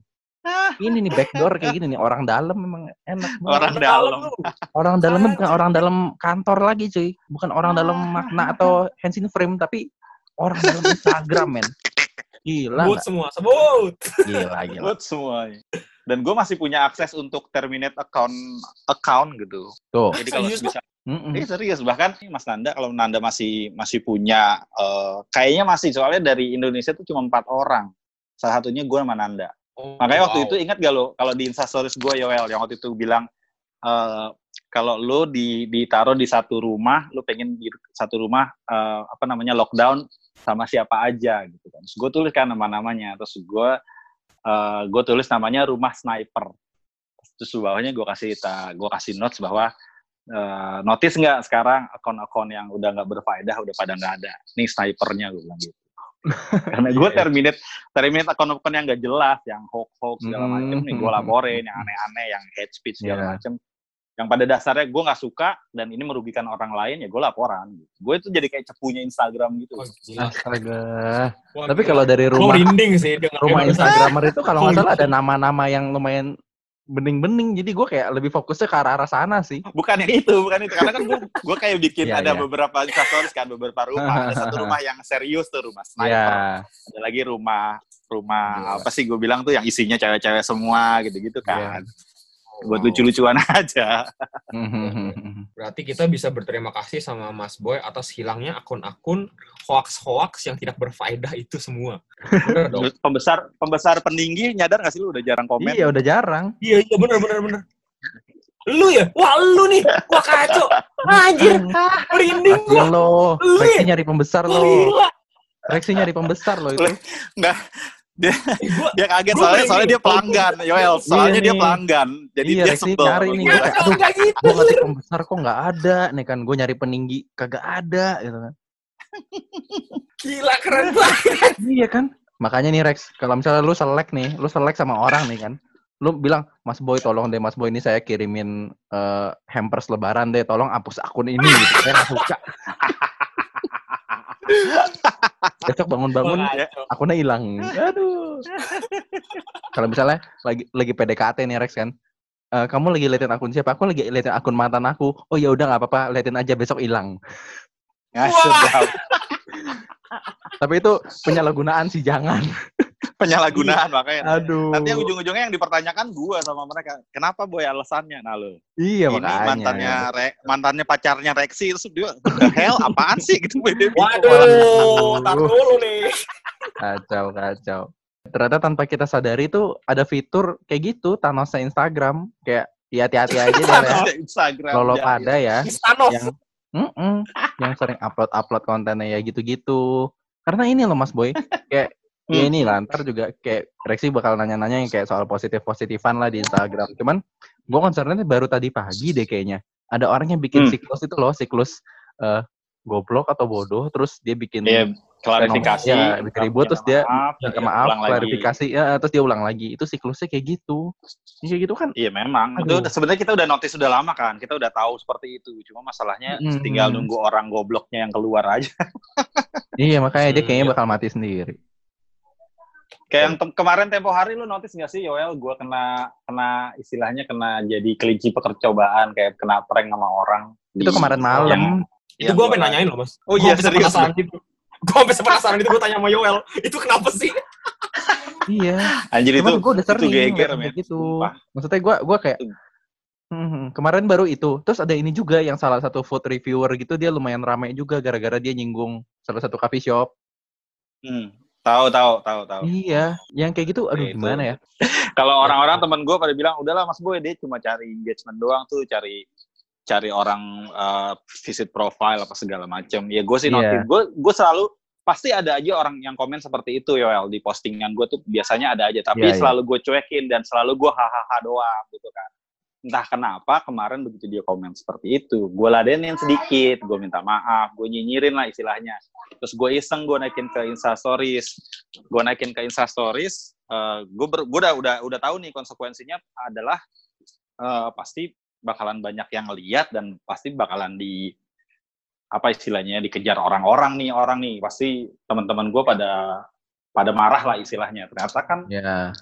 Ini nih backdoor kayak gini nih orang dalam memang enak banget. orang dalam. Orang dalamnya bukan orang dalam kantor lagi cuy, bukan orang dalam makna atau hands in frame tapi orang dalam Instagram men. Gila, Sebut semua, sebut. gila, gila. Buat semuanya. Dan gue masih punya akses untuk terminate account account gitu. Tuh. Jadi kalau Serius, bisa, Mm-mm. eh, serius bahkan Mas Nanda kalau Nanda masih masih punya, eh, kayaknya masih soalnya dari Indonesia tuh cuma empat orang. Salah satunya gue sama Nanda. Makanya waktu wow. itu ingat gak lo kalau di Instastories gue Yoel yang waktu itu bilang eh, kalau lo di ditaruh di satu rumah, lo pengen di satu rumah eh, apa namanya lockdown sama siapa aja gitu kan. Terus gue tulis kan nama-namanya. Terus gue eh, gue tulis namanya rumah sniper. Terus bawahnya gue kasih ta, gue kasih notes bahwa eh, notice nggak sekarang akun-akun yang udah nggak berfaedah udah pada nggak ada. Nih snipernya gue bilang gitu. Karena gue terminate terminate akun-akun yang gak jelas, yang hoax-hoax segala Hmm. macem nih gue laporin, yang aneh-aneh, yang hate speech segala Iya. macem. Yang pada dasarnya gue nggak suka dan ini merugikan orang lain ya gue laporan. Gue itu jadi kayak cepunya Instagram gitu. Oh, gila. Astaga. Wah, Tapi kalau dari Gua rumah sih rumah Instagramer itu kalau nggak salah ada nama-nama yang lumayan bening-bening. Jadi gue kayak lebih fokusnya ke arah-arah sana sih. Bukan yang itu, bukan itu. Karena kan gue, gue kayak bikin Iya, ada iya. beberapa instastories kan, beberapa rumah. Ada satu rumah yang serius tuh, rumah sniper. Iya. Ada lagi rumah rumah Iya. apa sih gue bilang tuh yang isinya cewek-cewek semua gitu-gitu Iya. kan. Buat lucu-lucuan aja. Berarti kita bisa berterima kasih sama Mas Boy atas hilangnya akun-akun hoax-hoax yang tidak berfaedah itu semua. Bener dong? Pembesar pembesar peninggi nyadar gak sih lu udah jarang komen? Iya udah jarang. Iya, iya bener, bener, bener. Lu ya? Wah, lu nih. Wah, kacau. Anjir. Merinding gua. lo. Lu Reksi ya? nyari pembesar lo. Reksi nyari pembesar lo itu. Enggak. Dia, gua dia kaget Gua soalnya soalnya dia pelanggan, Yoel. Soalnya Iya dia nih. pelanggan. Jadi Iya, dia sebel. nyari nih. Kayak, Aduh, gitu. gue ngetik pembesar kok nggak ada nih kan gue nyari peninggi kagak ada gitu kan Gila, keren banget. iya kan makanya nih Rex kalau misalnya lu selek nih lu selek sama orang nih kan lu bilang Mas Boy tolong deh Mas Boy ini saya kirimin eh, hampers lebaran deh tolong hapus akun ini gitu saya nggak suka besok bangun-bangun akunnya hilang. Aduh. Kalau misalnya lagi lagi PDKT nih Rex kan. Eh, kamu lagi liatin akun siapa? Aku lagi liatin akun mantan aku. Oh ya udah nggak apa-apa. Liatin aja besok hilang. Ya. Tapi itu penyalahgunaan sih jangan. Penyalahgunaan makanya. Aduh. Nanti yang ujung-ujungnya yang dipertanyakan gua sama mereka. Kenapa boy alasannya? Nah lo. iya ini makanya. mantannya Re- mantannya pacarnya Rexi terus dia "What the hell apaan sih gitu. Waduh, tar dulu nih. Kacau kacau. Ternyata tanpa kita sadari tuh ada fitur kayak gitu Thanosnya Instagram kayak ya hati-hati aja deh ya. Ada Instagram Lolo ya, pada ya Thanos. yang Mm-mm, yang sering upload-upload kontennya ya gitu-gitu. Karena ini loh Mas Boy, kayak ya Hmm. ini lah, ntar juga kayak Rexi bakal nanya-nanya yang kayak soal positif-positifan lah di Instagram. Cuman gue concernnya baru tadi pagi deh kayaknya. ada orang yang bikin Hmm. siklus itu loh, siklus eh, goblok atau bodoh, terus dia bikin Iya, klarifikasi. Ya, bikin ribut, terus dia maaf, minta ya, maaf, lagi. klarifikasi, ya, terus dia ulang lagi. Itu siklusnya kayak gitu. Ini Kayak gitu kan? Iya memang. Aduh. Itu sebenarnya kita udah notice sudah lama kan. Kita udah tahu seperti itu. Cuma masalahnya Hmm. tinggal nunggu orang gobloknya yang keluar aja. Iya, makanya dia Hmm, kayaknya iya. bakal mati sendiri. Kayak yang tem- kemarin tempo hari lu notice nggak sih Yoel? Gue kena kena istilahnya kena jadi kelinci percobaan kayak kena prank sama orang. Itu Di- kemarin malam. yang- Itu yang gue gua- pengen nanyain loh, Mas. Oh iya serius. penasaran gitu. Gue sampai penasaran itu gue tanya sama Yoel. Itu kenapa sih? iya. Anjir itu Cuman gue udah itu sering geger men. kayak gitu. Sumpah. Maksudnya gue gua kayak Itu. hmm, kemarin baru itu. Terus ada ini juga yang salah satu food reviewer gitu dia lumayan ramai juga gara-gara dia nyinggung salah satu coffee shop. Hmm. Tahu tahu tahu tahu. Iya, yang kayak gitu aduh Itu. gimana ya? Kalau orang-orang temen gue pada bilang, udahlah Mas Boy, dia cuma cari engagement doang tuh, cari cari orang uh, visit profile apa segala macam. Ya gue sih Iya. notice, gue gue selalu pasti ada aja orang yang komen seperti itu Yoel di postingan gue tuh biasanya ada aja, tapi Iya, iya. selalu gue cuekin dan selalu gue hahaha doang gitu kan. Entah kenapa kemarin begitu dia komen seperti itu, gue ladenin sedikit, gue minta maaf, gue nyinyirin lah istilahnya. Terus gue iseng gue naikin ke Insta Stories, gue naikin ke Insta Stories, gue ber, gue udah udah udah tahu nih konsekuensinya adalah eh, pasti bakalan banyak yang lihat dan pasti bakalan di apa istilahnya dikejar orang-orang nih orang nih. Pasti teman-teman gue pada pada marah lah istilahnya. Ternyata kan Ya,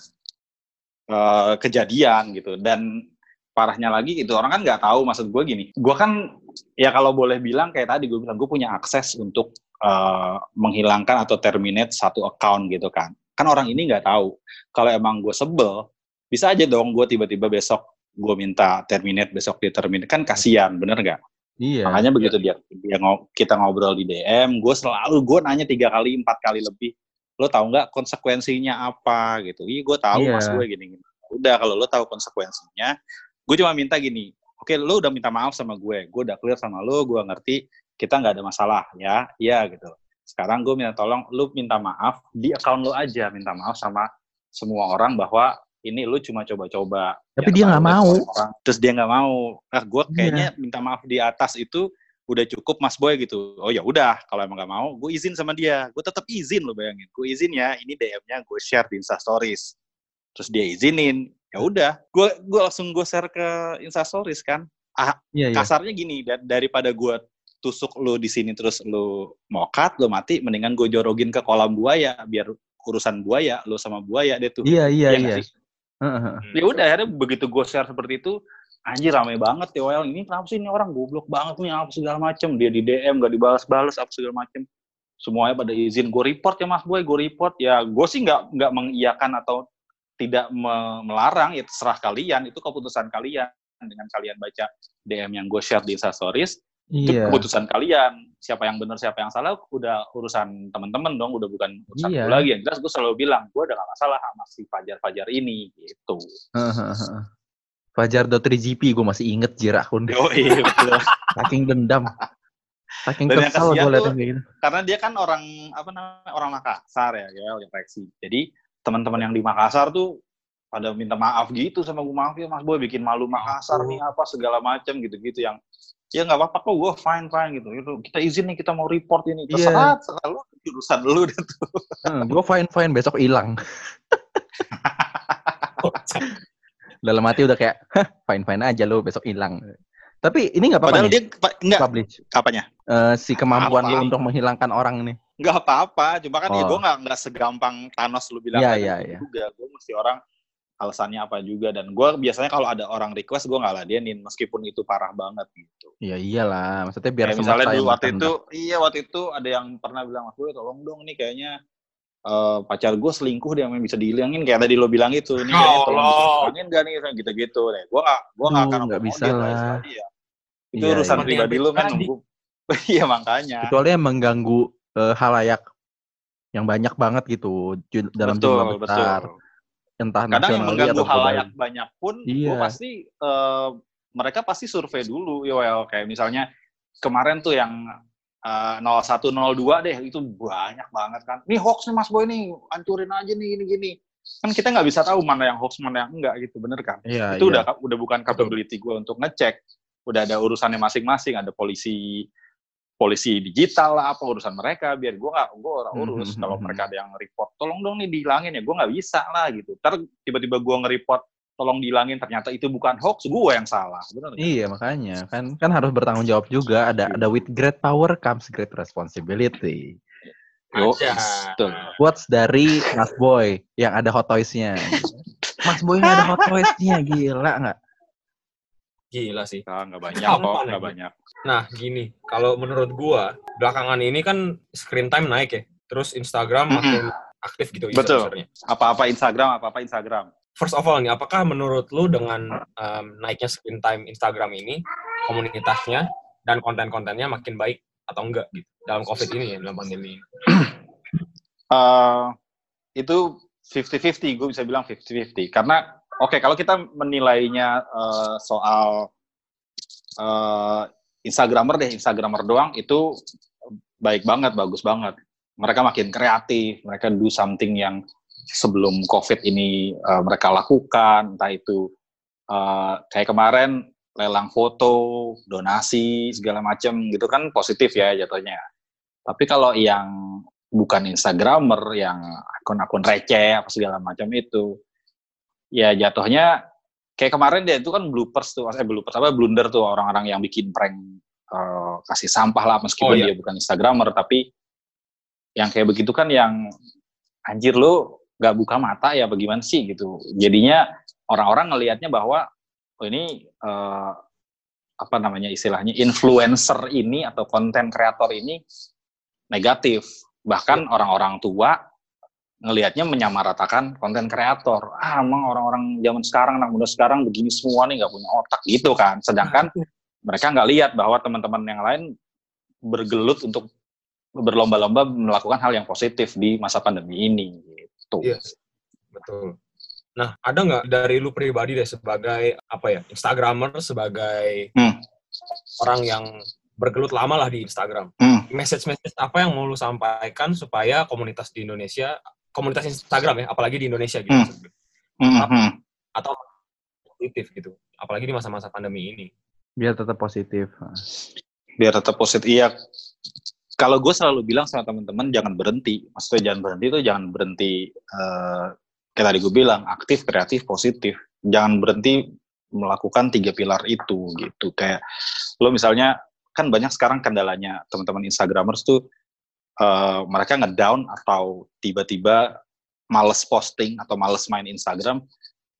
eh, kejadian gitu. Dan parahnya lagi itu orang kan nggak tahu maksud gue gini. Gue kan ya kalau boleh bilang kayak tadi gue bilang gue punya akses untuk eh, menghilangkan atau terminate satu account gitu kan. Kan orang ini nggak tahu. Kalau emang gue sebel bisa aja dong gue tiba-tiba besok gue minta terminate besok dia terminate. Kan kasihan bener nggak? Iya. makanya begitu dia dia ngo- kita ngobrol di DM gue selalu gue nanya tiga kali empat kali lebih. Lo tahu nggak konsekuensinya apa gitu? Iya gue tahu Iya. mas gue gini gini udah kalau lo tahu konsekuensinya gue cuma minta gini oke lo udah minta maaf sama gue gue udah clear sama lo gue ngerti kita nggak ada masalah ya? Iya gitu. Sekarang gue minta tolong lo minta maaf di account lo aja minta maaf sama semua orang bahwa ini lu cuma coba-coba Tapi biar dia nggak mau. orang. terus dia nggak mau. Ah gue Iya. kayaknya minta maaf di atas itu udah cukup mas boy gitu. Oh ya udah kalau emang nggak mau gue izin sama dia. Gue tetap izin lo bayangin. Gue izin ya ini DM-nya gue share di Insta Stories. Terus dia izinin ya udah gue gue langsung gue share ke Insta Stories kan. Iya, iya. kasarnya gini da- daripada gue tusuk lu di sini terus lu mokat lu mati mendingan gue jorogin ke kolam buaya biar urusan buaya lu sama buaya deh tuh. Iya, iya, Iya iya. Heeh. ya udah akhirnya begitu gue share seperti itu anjir rame banget ya well ini kenapa sih ini orang goblok banget nih apa segala macem? Dia di DM gak dibalas-balas apa segala macem. Semuanya pada izin. Gue report ya mas boy gue report. Ya gue sih nggak nggak mengiyakan atau tidak me- melarang ya terserah kalian itu keputusan kalian dengan kalian baca DM yang gue share di Insta Stories itu Iya. keputusan kalian siapa yang benar siapa yang salah udah urusan teman-teman dong udah bukan urusan Iya. gue lagi yang jelas gue selalu bilang gue udah gak masalah sama si Fajar-Fajar ini gitu heeh. Fajar.3GP gue masih inget jir akun oh iya betul Saking dendam. Saking Dan kasihan gue liatnya kayak gitu. karena dia kan orang apa namanya orang Makassar ya ya reaksi jadi teman-teman yang di Makassar tuh pada minta maaf gitu sama gue maaf ya mas boy bikin malu Makassar nih apa segala macam gitu-gitu yang ya nggak apa-apa kok gue fine fine gitu itu kita izin nih kita mau report ini Iya. terserah terserah lu urusan lu deh tuh gue fine fine besok hilang. Dalam hati udah kayak fine fine aja lo besok hilang. Tapi ini nggak apa-apa padahal nih, dia nggak publish. apanya Eh, si kemampuan Apa? lu untuk menghilangkan orang nih. Nggak apa-apa cuma kan ya Oh. gue nggak nggak segampang Thanos lu bilang Iya, tadi iya, gitu iya. juga gue mesti orang alasannya apa juga dan gue biasanya kalau ada orang request gue nggak ladenin meskipun itu parah banget gitu Ya iyalah, maksudnya biar Kayak misalnya dulu yang waktu itu iya waktu itu ada yang pernah bilang mas gue tolong dong nih kayaknya eh, pacar gue selingkuh dia yang bisa dihilangin kayak tadi lo bilang itu nih Ya kayaknya tolong Allah. dihilangin gak nih gitu-gitu deh gue gak gue gak akan nggak ngomong bisa dia, lah. dia. itu Iya, urusan iya. pribadi lu men Tadi. nunggu iya makanya Kecuali yang mengganggu eh, halayak yang banyak banget gitu dalam jumlah betul. besar, betul entah kadang yang mengganggu halayak global. banyak pun Iya. gue pasti eh, mereka pasti survei dulu ya well kayak misalnya kemarin tuh yang eh, 0102 deh itu banyak banget kan. Nih hoax nih mas boy nih hancurin aja nih gini gini. Kan kita nggak bisa tahu mana yang hoax mana yang enggak gitu bener kan? Iya, itu iya. udah udah bukan capability gue untuk ngecek. Udah ada urusannya masing-masing, ada polisi polisi digital lah apa urusan mereka biar gue nggak gue orang Hmm, urus hmm, kalau hmm, mereka ada yang report tolong dong nih dihilangin ya gue nggak bisa lah gitu ntar tiba-tiba gue nge-report tolong dihilangin ternyata itu bukan hoax gue yang salah benar nggak? Iya makanya kan kan harus bertanggung jawab juga ada ada with great power comes great responsibility. Yo. Quotes dari Mas Boy yang ada hot toys-nya. Mas Boy nggak ada hot toys-nya gila nggak? Gila sih. Nggak, nggak banyak kok nggak banyak Nah, gini, kalau menurut gua, belakangan ini kan screen time naik ya. Terus Instagram makin aktif gitu Betul. apa-apa Instagram apa-apa Instagram First of all nih, apakah menurut lu dengan um, naiknya screen time Instagram ini, komunitasnya dan konten-kontennya makin baik atau enggak gitu dalam COVID ini ya, dalam pandemi ini? Eh, itu 50-50, gue bisa bilang 50-50. Karena, oke, kalau kita menilainya eh, soal eh, Instagramer deh, Instagramer doang, itu baik banget, bagus banget. Mereka makin kreatif, mereka do something yang sebelum COVID ini eh, mereka lakukan, entah itu eh, kayak kemarin lelang foto, donasi, segala macam gitu kan positif ya jatuhnya. Tapi kalau yang bukan Instagramer yang akun-akun receh apa segala macam itu ya jatuhnya kayak kemarin dia itu kan bloopers tuh eh bloopers apa blunder tuh orang-orang yang bikin prank eh, kasih sampah lah Oh, meskipun iya. dia bukan Instagramer tapi yang kayak begitu kan yang anjir lu nggak buka mata ya bagaimana sih? gitu. Jadinya orang-orang ngelihatnya bahwa oh ini eh, apa namanya istilahnya influencer ini atau konten kreator ini negatif. Bahkan orang-orang tua ngelihatnya menyamaratakan konten kreator ah emang orang-orang zaman sekarang anak muda sekarang begini semua nih nggak punya otak gitu kan sedangkan mereka nggak lihat bahwa teman-teman yang lain bergelut untuk berlomba-lomba melakukan hal yang positif di masa pandemi ini gitu Iya. Betul. Nah, ada nggak dari lu pribadi deh sebagai apa ya Instagramer sebagai Hmm. orang yang bergelut lama lah di Instagram. Hmm. Message-message apa yang mau lu sampaikan supaya komunitas di Indonesia, komunitas Instagram ya, apalagi di Indonesia gitu, Hmm. maksud gue, Hmm, hmm. atau positif gitu, apalagi di masa-masa pandemi ini. Biar tetap positif. biar tetap positif iya kalau gue selalu bilang sama teman-teman jangan berhenti maksudnya jangan berhenti itu jangan berhenti eh, kayak tadi gue bilang aktif kreatif positif jangan berhenti melakukan tiga pilar itu gitu kayak lo misalnya kan banyak sekarang kendalanya teman-teman instagramers tuh eh, mereka ngedown atau tiba-tiba males posting atau males main instagram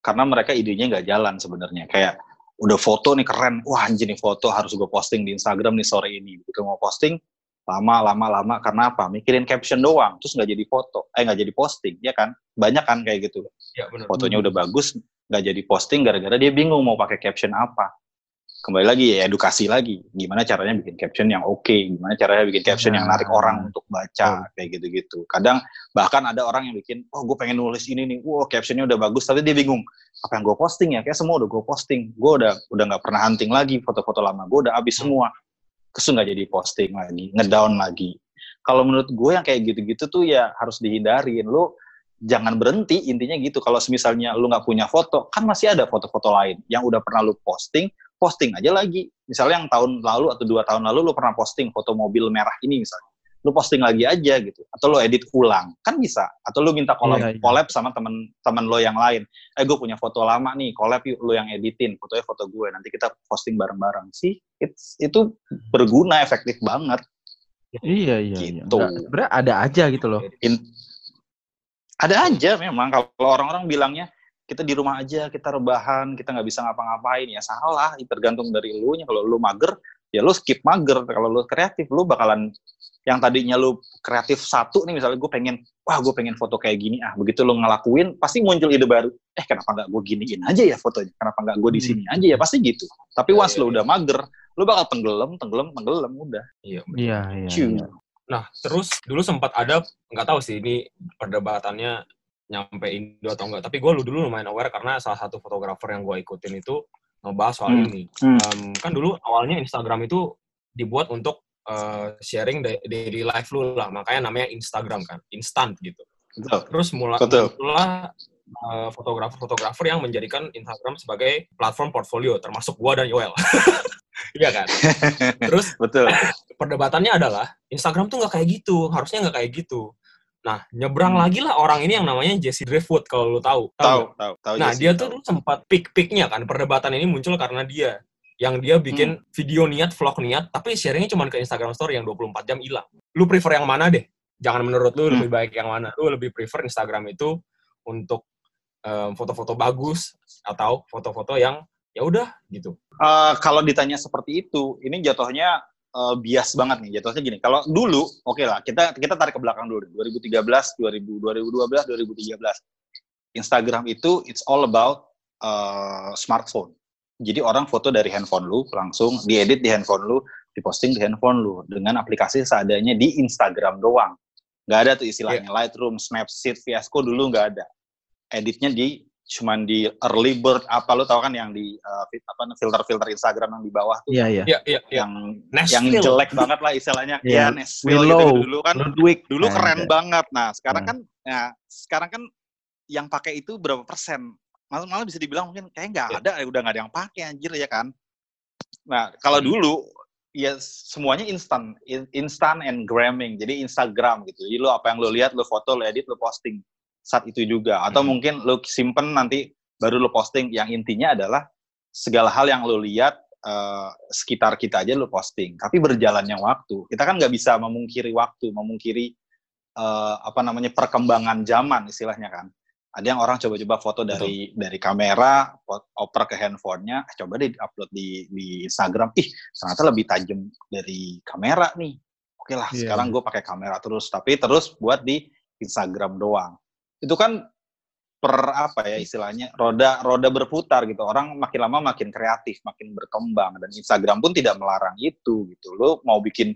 karena mereka idenya nggak jalan sebenarnya kayak udah foto nih keren, wah anjir nih foto harus gue posting di Instagram nih sore ini. Begitu mau posting, lama, lama, lama, karena apa? Mikirin caption doang, terus nggak jadi foto, eh nggak jadi posting, ya kan? Banyak kan kayak gitu. Ya benar. Fotonya udah bagus, nggak jadi posting gara-gara dia bingung mau pakai caption apa. Kembali lagi ya edukasi lagi, gimana caranya bikin caption yang oke, gimana caranya bikin caption yang narik Nah. orang untuk baca, kayak gitu-gitu. Kadang bahkan ada orang yang bikin, oh gue pengen nulis ini nih, wow captionnya udah bagus, tapi dia bingung, apa yang gue posting ya? Kayak semua udah gue posting, gue udah udah nggak pernah hunting lagi foto-foto lama, gue udah habis semua, terus nggak jadi posting lagi, ngedown lagi. Kalau menurut gue yang kayak gitu-gitu tuh ya harus dihindarin. Lu jangan berhenti intinya gitu. Kalau misalnya lu nggak punya foto, kan masih ada foto-foto lain yang udah pernah lu posting, posting aja lagi. Misalnya yang tahun lalu atau dua tahun lalu lu pernah posting foto mobil merah ini misalnya, lu posting lagi aja gitu. Atau lu edit ulang, kan bisa. Atau lu minta collab, Iya, iya. collab sama temen-temen lo yang lain. Eh gue punya foto lama nih, collab yuk lu yang editin, fotonya foto gue. Nanti kita posting bareng-bareng sih. It's, itu berguna, efektif banget. Iya iya iya. Gitu. Sebenarnya ada aja gitu loh. In- ada aja memang kalau orang-orang bilangnya kita di rumah aja kita rebahan kita nggak bisa ngapa-ngapain. Ya salah itu tergantung dari lu nya kalau lu mager ya lu skip mager. Kalau lu kreatif lu bakalan yang tadinya lu kreatif satu nih misalnya gue pengen wah gue pengen foto kayak gini ah begitu lu ngelakuin pasti muncul ide baru. Eh kenapa nggak gue giniin aja ya fotonya? Kenapa nggak gue di sini aja ya? Pasti gitu. Tapi Iya, once iya, lu iya. udah mager lu bakal tenggelam tenggelam tenggelam udah. Iya. Iya iya. Nah, terus dulu sempat ada nggak tahu sih ini perdebatannya nyampe Indo atau enggak. Tapi gue dulu lumayan aware karena salah satu fotografer yang gue ikutin itu ngebahas soal Hmm. ini. Hmm. Em, kan dulu awalnya Instagram itu dibuat untuk eh, sharing da- daily life lu lah, makanya namanya Instagram kan, instant gitu. Betul. Terus mulai Betul. mulai eh, fotografer-fotografer yang menjadikan Instagram sebagai platform portfolio, termasuk gua dan Yoel. Iya kan? Terus Betul. perdebatannya adalah Instagram tuh nggak kayak gitu, harusnya nggak kayak gitu. Nah, nyebrang Hmm. lagi lah orang ini yang namanya Jesse Driftwood kalau lu tahu. Tahu, tahu, tahu. Nah, Jesse, dia tahu. tuh sempat pick-picknya kan, perdebatan ini muncul karena dia. Yang dia bikin Hmm. video niat, vlog niat, tapi sharingnya cuma ke Instagram Story yang 24 jam hilang. Lu prefer yang mana deh? Jangan menurut lu Hmm. lebih baik yang mana? Lu lebih prefer Instagram itu untuk em, foto-foto bagus atau foto-foto yang ya udah gitu. Eh, kalau ditanya seperti itu, ini jatuhnya eh, bias banget nih. Jatuhnya gini, kalau dulu, oke lah, kita kita tarik ke belakang dulu. 2013, 2000, 2012, 2013. Instagram itu it's all about eh, smartphone. Jadi orang foto dari handphone lu langsung diedit di handphone lu, diposting di handphone lu dengan aplikasi seadanya di Instagram doang. Nggak ada tuh istilahnya Lightroom, Snapseed, Fiasco dulu nggak ada. Editnya di cuman di early bird apa lu tahu kan yang di fit- apa filter-filter Instagram yang di bawah tuh Iya, iya. Iya, iya, iya. yang Nashville. yang jelek banget lah istilahnya. Iya, Iya, Nashville gitu Willow, dulu kan Ludwig. dulu Nah, keren ada. banget. Nah, sekarang Hmm. kan ya sekarang kan yang pakai itu berapa persen? Malah, malah bisa dibilang mungkin kayak nggak Iya. ada, udah nggak ada yang pakai anjir ya kan. Nah, kalau Hmm. dulu ya semuanya instan, in- instan and gramming. Jadi Instagram gitu. Jadi lo apa yang lo lihat, lo foto, lo edit, lo posting saat itu juga. Atau Hmm. mungkin lo simpen nanti baru lo posting. Yang intinya adalah segala hal yang lo lihat eh, sekitar kita aja lo posting. Tapi berjalannya waktu, kita kan nggak bisa memungkiri waktu, memungkiri eh, apa namanya perkembangan zaman istilahnya kan. Ada yang orang coba-coba foto dari dari kamera, oper ke handphonenya, eh, coba deh upload di di Instagram. Ih, ternyata lebih tajam dari kamera nih. Oke lah, Iya. sekarang gue pakai kamera terus, tapi terus buat di Instagram doang. Itu kan per apa ya istilahnya roda roda berputar gitu. Orang makin lama makin kreatif, makin berkembang dan Instagram pun tidak melarang itu gitu. Lo mau bikin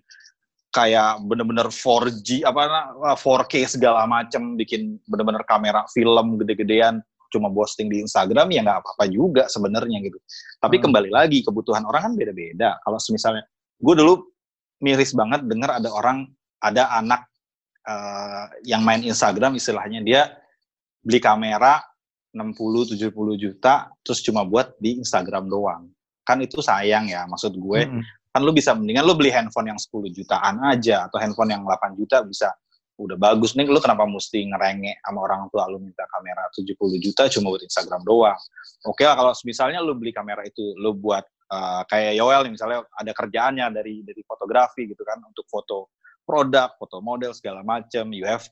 kayak bener-bener 4G apa na- 4K segala macem bikin bener-bener kamera film gede-gedean cuma posting di Instagram ya nggak apa-apa juga sebenarnya gitu. Tapi Hmm. kembali lagi kebutuhan orang kan beda-beda. Kalau misalnya gue dulu miris banget dengar ada orang ada anak eh, yang main Instagram istilahnya dia beli kamera 60-70 juta terus cuma buat di Instagram doang. Kan itu sayang ya maksud gue Mm-mm. kan lu bisa mendingan lu beli handphone yang 10 jutaan aja atau handphone yang 8 juta bisa udah bagus nih lu kenapa mesti ngerengek sama orang tua lu minta kamera 70 juta cuma buat Instagram doang oke lah kalau misalnya lu beli kamera itu lu buat eh, kayak Yoel misalnya ada kerjaannya dari dari fotografi gitu kan untuk foto produk foto model segala macam you have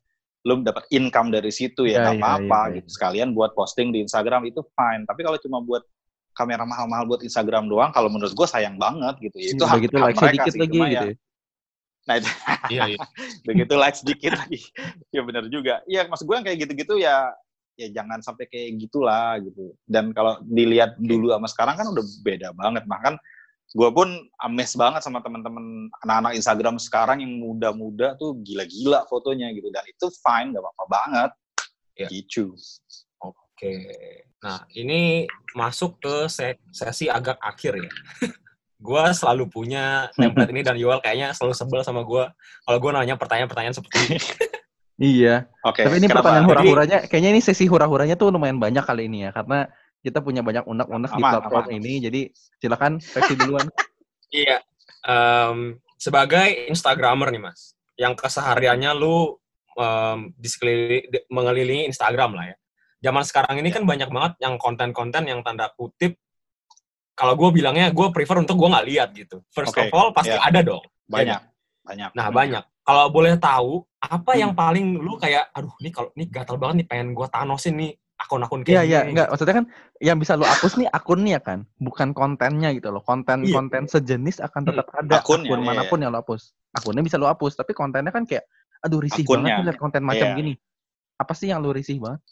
lu dapat income dari situ Iya, ya nggak iya, apa-apa iya, gitu. Sekalian buat posting di Instagram itu fine. Tapi kalau cuma buat kamera mahal-mahal buat Instagram doang kalau menurut gue sayang banget gitu. Ya itu Udah hak, gitu hak like mereka dikit sih lagi cuma gitu. ya. Ya. nah itu Iya, iya. begitu like sedikit lagi. Ya benar juga. Ya maksud gue yang kayak gitu-gitu ya ya jangan sampai kayak gitulah gitu. Dan kalau dilihat dulu sama sekarang kan udah beda banget. Bahkan gue pun amazed banget sama teman-teman anak-anak Instagram sekarang yang muda-muda tuh gila-gila fotonya gitu dan itu fine gak apa-apa banget Ya. gitu Oke. Nah, ini masuk ke se- sesi agak akhir ya. gua selalu punya template ini dan Yuel kayaknya selalu sebel sama gua kalau gua nanya pertanyaan-pertanyaan seperti ini. Iya. oke Tapi ini kenapa? pertanyaan hura-huranya, kayaknya ini sesi hura-huranya tuh lumayan banyak kali ini ya, karena kita punya banyak unek-unek di platform aman. ini. Jadi silakan Reksi duluan. Iya. Em, sebagai Instagramer nih, Mas, yang kesehariannya lu em, di sekeliling- di- mengelilingi Instagram lah ya. Zaman sekarang ini kan banyak banget yang konten-konten yang tanda kutip kalau gue bilangnya gue prefer untuk gue nggak lihat gitu. First Oke, of all pasti iya. ada dong. banyak banyak Nah banyak. Kalau boleh tahu apa Hmm. yang paling lu kayak, aduh ini kalau ini gatal banget nih pengen gue tanosin nih akun-akun Iya, kayak iya, gini. enggak. Maksudnya kan yang bisa lu hapus nih akunnya kan, bukan kontennya gitu loh. Konten-konten sejenis akan tetap ada Akunnya, akun iya, mana pun yang lu hapus. Akunnya bisa lu hapus, tapi kontennya kan kayak, aduh risih Akunnya, banget nih liat konten macam iya. gini. Apa sih yang lu risih banget?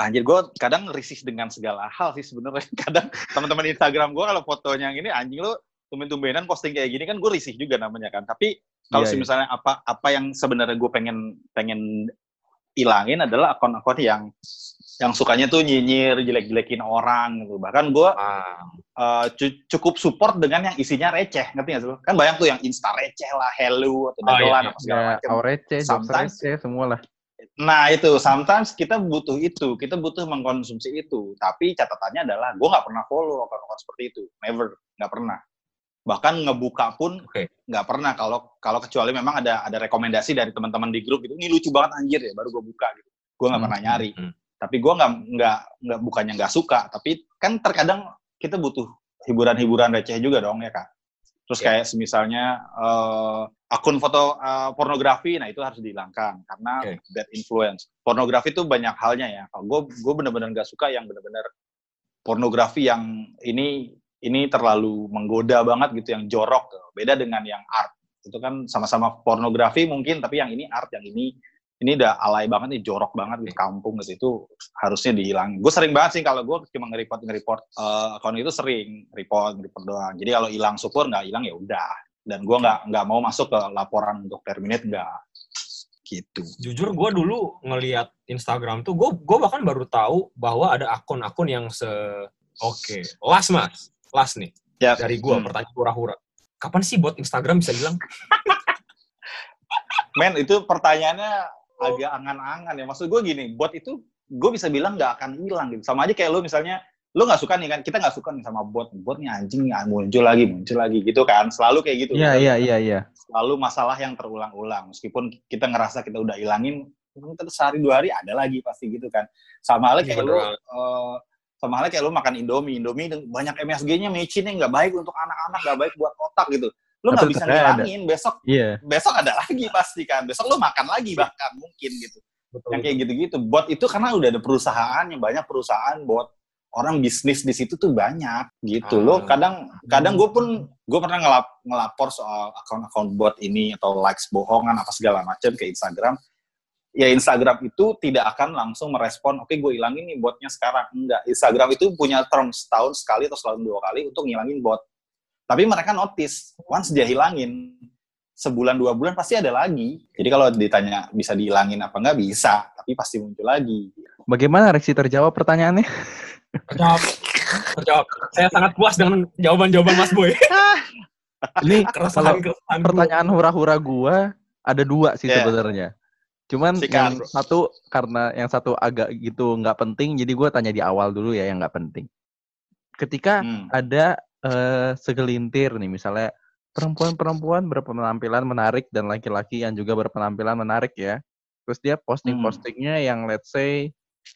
Anjir, gue kadang risih dengan segala hal sih sebenarnya. Kadang teman-teman Instagram gue kalau fotonya yang ini anjing lu tumben-tumbenan posting kayak gini kan gue risih juga namanya kan. Tapi kalau Iya, iya. misalnya apa apa yang sebenarnya gue pengen pengen ilangin adalah akun-akun yang yang sukanya tuh nyinyir, jelek-jelekin orang gitu. Bahkan gue Ah, uh, cu- cukup support dengan yang isinya receh, ngerti nggak sih? lu? Kan banyak tuh yang insta receh lah, hello atau Oh, iya, dagelan iya. apa segala Ya, macam. aurece, jokes Sometimes- receh, semua lah. Nah itu, sometimes kita butuh itu, kita butuh mengkonsumsi itu. Tapi catatannya adalah, gue nggak pernah follow akun-akun seperti itu, never, nggak pernah. bahkan ngebuka pun nggak pernah kalau kalau kecuali memang ada ada rekomendasi dari teman-teman di grup gitu ini lucu banget anjir ya baru gue buka gitu gue nggak Hmm, pernah nyari hmm. Tapi gue nggak nggak nggak bukannya nggak suka tapi kan terkadang kita butuh hiburan-hiburan receh juga dong ya kak. Terus Ya. kayak semisalnya eh, akun foto eh, pornografi nah itu harus dihilangkan karena Oke. bad influence. Pornografi itu banyak halnya ya. Kalau gue gue bener-bener nggak suka yang bener-bener pornografi yang ini ini terlalu menggoda banget gitu yang jorok. Beda dengan yang art. Itu kan sama-sama pornografi mungkin tapi yang ini art yang ini ini udah alay banget nih jorok banget di kampung gitu itu harusnya dihilangin. Gue sering banget sih kalau gue cuma nge-report nge-report eh, akun itu sering report report doang. Jadi kalau hilang syukur nggak hilang ya udah. Dan gue nggak nggak mau masuk ke laporan untuk terminate nggak. Gitu. Jujur gue dulu ngelihat Instagram tuh, gue gue bahkan baru tahu bahwa ada akun-akun yang se... Oke, last mas, last nih. Ya dari gue Hmm. pertanyaan hura-hura. Kapan sih bot Instagram bisa hilang? men itu pertanyaannya agak angan-angan ya. Maksud gue gini bot itu gue bisa bilang nggak akan hilang gitu. Sama aja kayak lu misalnya lu nggak suka nih kan kita nggak suka nih sama bot. Botnya anjing nggak muncul lagi muncul lagi gitu kan. Selalu kayak gitu. Iya, iya, iya, iya. selalu masalah yang terulang-ulang. Meskipun kita ngerasa kita udah hilangin mungkin terus sehari dua hari ada lagi pasti gitu kan. Sama halnya kayak Bener lu eh, sama halnya kayak lu makan indomie. Indomie banyak MSG-nya micinnya nggak baik untuk anak-anak nggak baik buat otak gitu lu nggak bisa ada. ngilangin besok Iya. besok ada lagi pasti kan. Besok lu makan lagi bahkan mungkin gitu. Betul. yang kayak gitu-gitu. Bot itu karena udah ada perusahaannya banyak perusahaan bot orang bisnis di situ tuh banyak gitu. Ah. loh kadang kadang gue pun gue pernah ngelap, ngelapor soal akun-akun bot ini atau likes bohongan apa segala macam ke Instagram. Ya Instagram itu tidak akan langsung merespon oke gue hilangin nih botnya sekarang. Enggak. Instagram itu punya term setahun sekali atau setahun dua kali untuk ngilangin bot tapi mereka notice once dia hilangin sebulan dua bulan pasti ada lagi jadi kalau ditanya bisa dihilangin apa enggak bisa tapi pasti muncul lagi Bagaimana Reksi terjawab pertanyaannya? Terjawab. Terjawab. Saya sangat puas dengan jawaban-jawaban Mas Boy. Ini Keresahan, kalau keresahan pertanyaan hura-hura gua ada dua sih Yeah. sebenarnya. Cuman Sikat, yang bro. satu karena yang satu agak gitu nggak penting, jadi gua tanya di awal dulu ya yang nggak penting. Ketika Hmm. ada eh, segelintir nih misalnya perempuan-perempuan berpenampilan menarik dan laki-laki yang juga berpenampilan menarik ya. Terus dia posting-postingnya yang let's say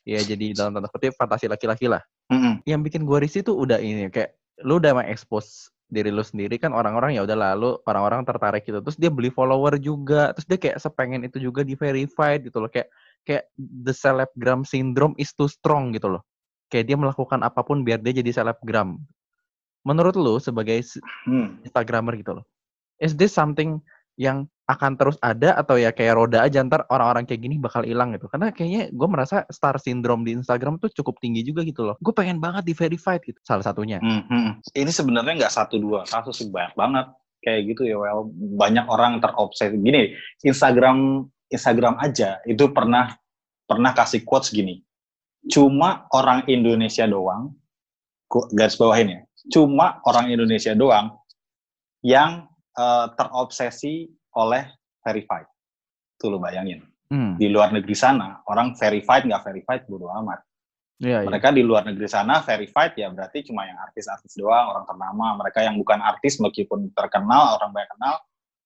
ya jadi dalam tanda kutip fantasi laki-laki lah. Mm-mm. Yang bikin gua risih tuh udah ini kayak lu udah mengekspos diri lu sendiri kan orang-orang ya udah lalu orang-orang tertarik gitu terus dia beli follower juga terus dia kayak sepengen itu juga di verified gitu loh kayak kayak the selebgram syndrome is too strong gitu loh kayak dia melakukan apa pun biar dia jadi selebgram menurut lu sebagai Hmm. instagramer gitu loh is this something yang akan terus ada atau ya kayak roda aja ntar orang-orang kayak gini bakal hilang gitu karena kayaknya gue merasa star syndrome di Instagram tuh cukup tinggi juga gitu loh gue pengen banget di verified gitu salah satunya Hmm, hmm. Ini sebenarnya nggak satu dua kasus sih banyak banget kayak gitu ya. Well, banyak orang terobsesi. Gini, Instagram Instagram aja itu pernah pernah kasih quotes gini. Cuma orang Indonesia doang, garis bawahin ya. Cuma orang Indonesia doang yang eh, terobsesi oleh verified. Tuh lo bayangin. Hmm, Di luar negeri sana, orang verified nggak verified bodo amat. iya. mereka di luar negeri sana verified ya berarti cuma yang artis-artis doang orang ternama mereka yang bukan artis meskipun terkenal orang banyak kenal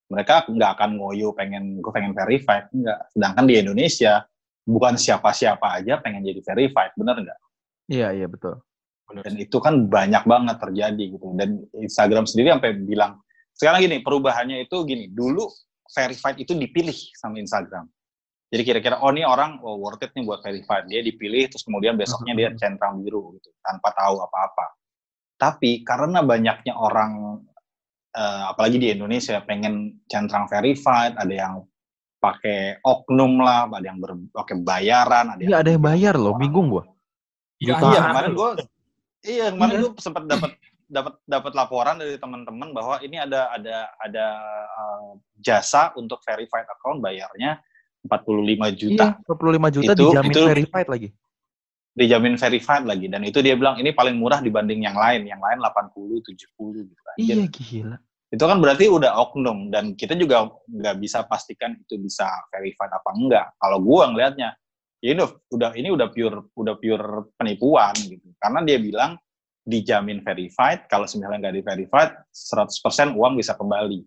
mereka nggak akan ngoyo pengen gue pengen verified enggak sedangkan di Indonesia bukan siapa-siapa aja pengen jadi verified bener nggak Iya, iya betul. Dan itu kan banyak banget terjadi gitu. Dan Instagram sendiri sampai bilang sekarang gini perubahannya itu gini dulu verified itu dipilih sama Instagram. Jadi kira-kira oh ini orang oh, worth it nih buat verified. Dia dipilih terus kemudian besoknya dia centang biru gitu tanpa tahu apa-apa. Tapi karena banyaknya orang eh, apalagi di Indonesia pengen centang verified ada yang pakai oknum lah ada yang pakai bayaran ada Iya ada yang bayar loh, bingung gua. Iya, iya, kemarin gue iya kemarin gue sempat dapat dapat dapat laporan dari teman-teman bahwa ini ada ada ada uh, jasa untuk verified account bayarnya 45 juta. Iya, 25 juta Itu- dijamin itu- verified lagi. Dijamin verified lagi dan itu dia bilang ini paling murah dibanding yang lain. Yang lain 80, 70 gitu kan. Iya gila. Itu kan berarti udah oknum dan kita juga nggak bisa pastikan itu bisa verified apa enggak. Kalau gua ngelihatnya ya ini udah- ini udah pure udah pure penipuan gitu. Karena dia bilang dijamin verified. Kalau misalnya nggak di verified, 100% uang bisa kembali.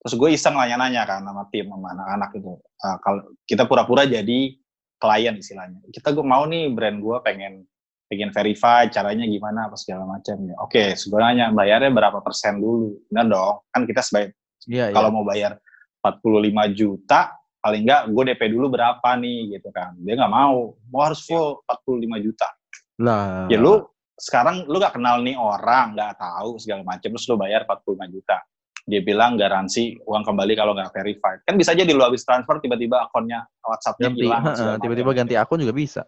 Terus gue iseng nanya-nanya kan sama tim, sama anak-anak itu. Uh, kalau kita pura-pura jadi klien istilahnya. Kita gue mau nih brand gue pengen pengen verify caranya gimana apa segala macam ya. Oke, sebenarnya bayarnya berapa persen dulu? Benar dong. Kan kita sebagai Iya, kalau iya. mau bayar 45 juta, paling enggak gue DP dulu berapa nih gitu kan. Dia nggak mau, mau harus full 45 juta. Lah. Ya lu sekarang lu nggak kenal nih orang, nggak tahu segala macam, terus lu bayar 45 juta. Dia bilang garansi uang kembali kalau nggak verified. Kan bisa aja di lu habis transfer tiba-tiba akunnya WhatsApp-nya hilang. tiba-tiba ganti akun juga bisa.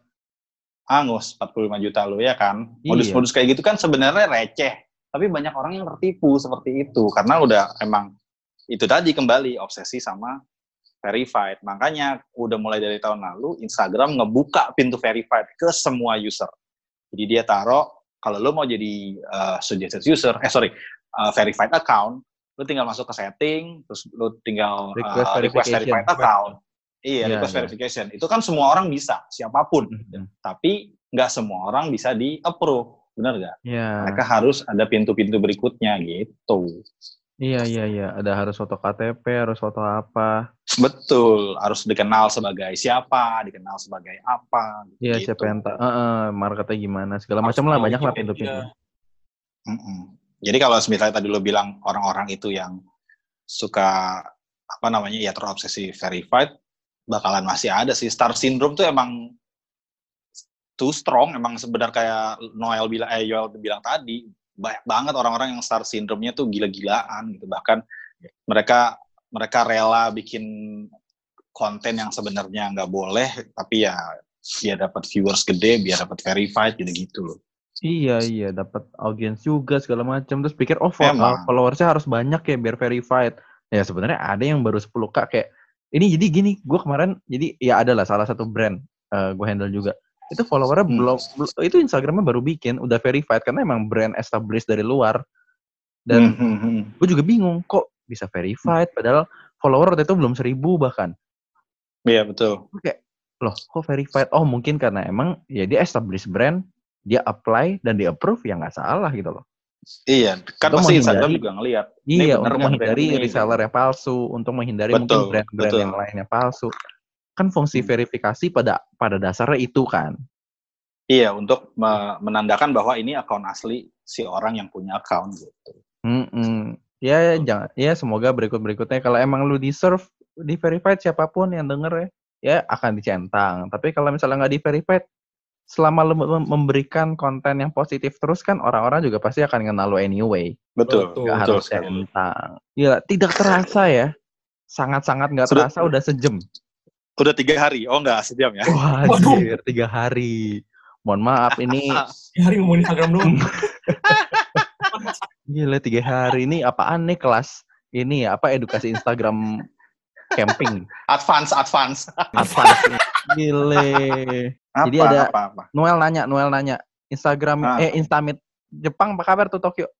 Angus 45 juta lu ya kan. Iya. Modus-modus kayak gitu kan sebenarnya receh, tapi banyak orang yang tertipu seperti itu karena udah emang itu tadi kembali obsesi sama verified. Makanya udah mulai dari tahun lalu Instagram ngebuka pintu verified ke semua user. Jadi dia taruh kalau lu mau jadi uh, suggested user, eh sorry, uh, verified account, lu tinggal masuk ke setting, terus lu tinggal uh, Request request, verified account. Iya, Iya, request iya. verification. Itu kan semua orang bisa, siapa pun Mhm. tapi nggak semua orang bisa di approve benar nggak Iya. mereka harus ada pintu-pintu berikutnya gitu Iya, iya, iya. Ada harus foto KTP, harus foto apa. betul harus dikenal sebagai siapa dikenal sebagai apa Iya, gitu. siapa yang tak, heeh, marketnya gimana, segala macam lah, banyak lah pintu-pintu. Jadi kalau misalnya tadi lo bilang orang-orang itu yang suka apa namanya ya terobsesi verified bakalan masih ada sih star syndrome tuh emang too strong emang sebenarnya kayak Noel bilang eh Yoel bilang tadi banyak banget orang-orang yang star syndrome-nya tuh gila-gilaan gitu bahkan mereka mereka rela bikin konten yang sebenarnya nggak boleh tapi ya biar dapat viewers gede biar dapat verified gitu-gitu loh Iya, iya, dapat audiens juga segala macam. Terus pikir, oh Emang. followersnya harus banyak ya biar verified. Ya sebenarnya ada yang baru 10k kayak ini jadi gini, gue kemarin jadi ya ada lah salah satu brand gue handle juga. Itu followernya Hmm. belum, itu Instagramnya baru bikin, udah verified karena emang brand established dari luar. Dan Hmm, hmm, hmm. gue juga bingung kok bisa verified padahal follower waktu itu belum seribu bahkan. Iya betul. Gue kayak loh kok verified? Oh mungkin karena emang ya dia established brand, dia apply dan di approve ya nggak salah gitu loh. Iya, kan Untuk pasti Instagram juga ngelihat. Iya, untuk menghindari ini? reseller yang palsu, untuk menghindari Betul, mungkin brand-brand betul. yang lainnya palsu. Kan fungsi Hmm. verifikasi pada pada dasarnya itu kan. Iya, untuk me- menandakan bahwa ini akun asli si orang yang punya akun gitu. Mm-mm. Ya jangan ya semoga berikut-berikutnya kalau emang lu deserve di verified siapa pun yang denger ya, ya akan dicentang. Tapi kalau misalnya nggak di verified selama lu mem- memberikan konten yang positif terus kan orang-orang juga pasti akan kenal lu anyway. Betul, Betul, Nggak betul harus centang. Gila, tidak terasa ya. Sangat-sangat nggak Sudah- terasa udah sejam. Udah tiga hari, oh enggak sejam ya? Wah, Waduh. anjir, tiga hari. Mohon maaf, ini Hari ngomongin Instagram doang. gila tiga hari ini apaan nih kelas ini ya apa edukasi Instagram camping Advance, advance. advance gile Apa, Jadi ada- apa, apa? Noel nanya Noel nanya Instagram Ah. eh Instamit Jepang apa kabar tuh Tokyo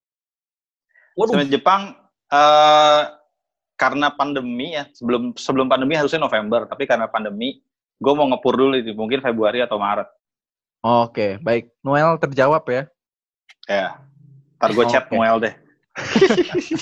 Waduh, Jepang, eh karena pandemi ya, sebelum sebelum pandemi harusnya November, tapi karena pandemi, gue mau ngepur dulu itu, mungkin Februari atau Maret. oke baik Noel terjawab ya Ya, ntar gue chat. Noel deh.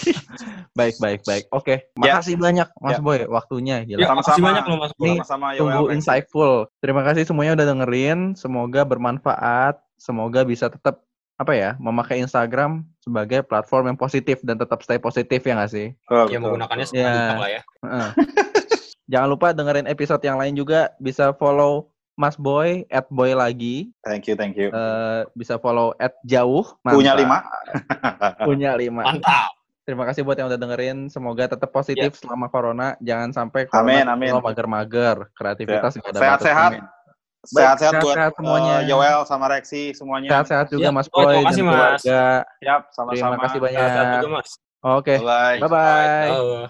baik baik baik oke Ya. makasih banyak Mas Ya. Boy waktunya gila ya, Sama-sama. makasih banyak loh Mas Bro. Nih, Sama-sama Tunggu Yoel. insightful. Terima kasih semuanya udah dengerin. Semoga bermanfaat. Semoga bisa tetap apa ya memakai Instagram sebagai platform yang positif dan tetap stay positif ya nggak sih? Oh, Ya betul. menggunakannya Ya. secara bijak lah ya. Heeh. Jangan lupa dengerin episode yang lain juga. Bisa follow Mas Boy at Boy lagi. Thank you, thank you. Eh, bisa follow at Jauh. Punya Mantap. lima? Punya lima. Mantap. Terima kasih buat yang udah dengerin. Semoga tetap positif selama corona. Jangan sampai. Amin, corona amin. lo mager-mager. Kreativitas nggak ada Sehat-sehat. Sehat-sehat buat sehat-sehat semuanya. eh, Yoel sama Rexi semuanya. Sehat-sehat juga Ya, Mas oh, Boy terima kasih, dan Mas. Siap, sama-sama. Terima kasih banyak. Sehat juga Mas. Oke, Bye. bye-bye. Bye.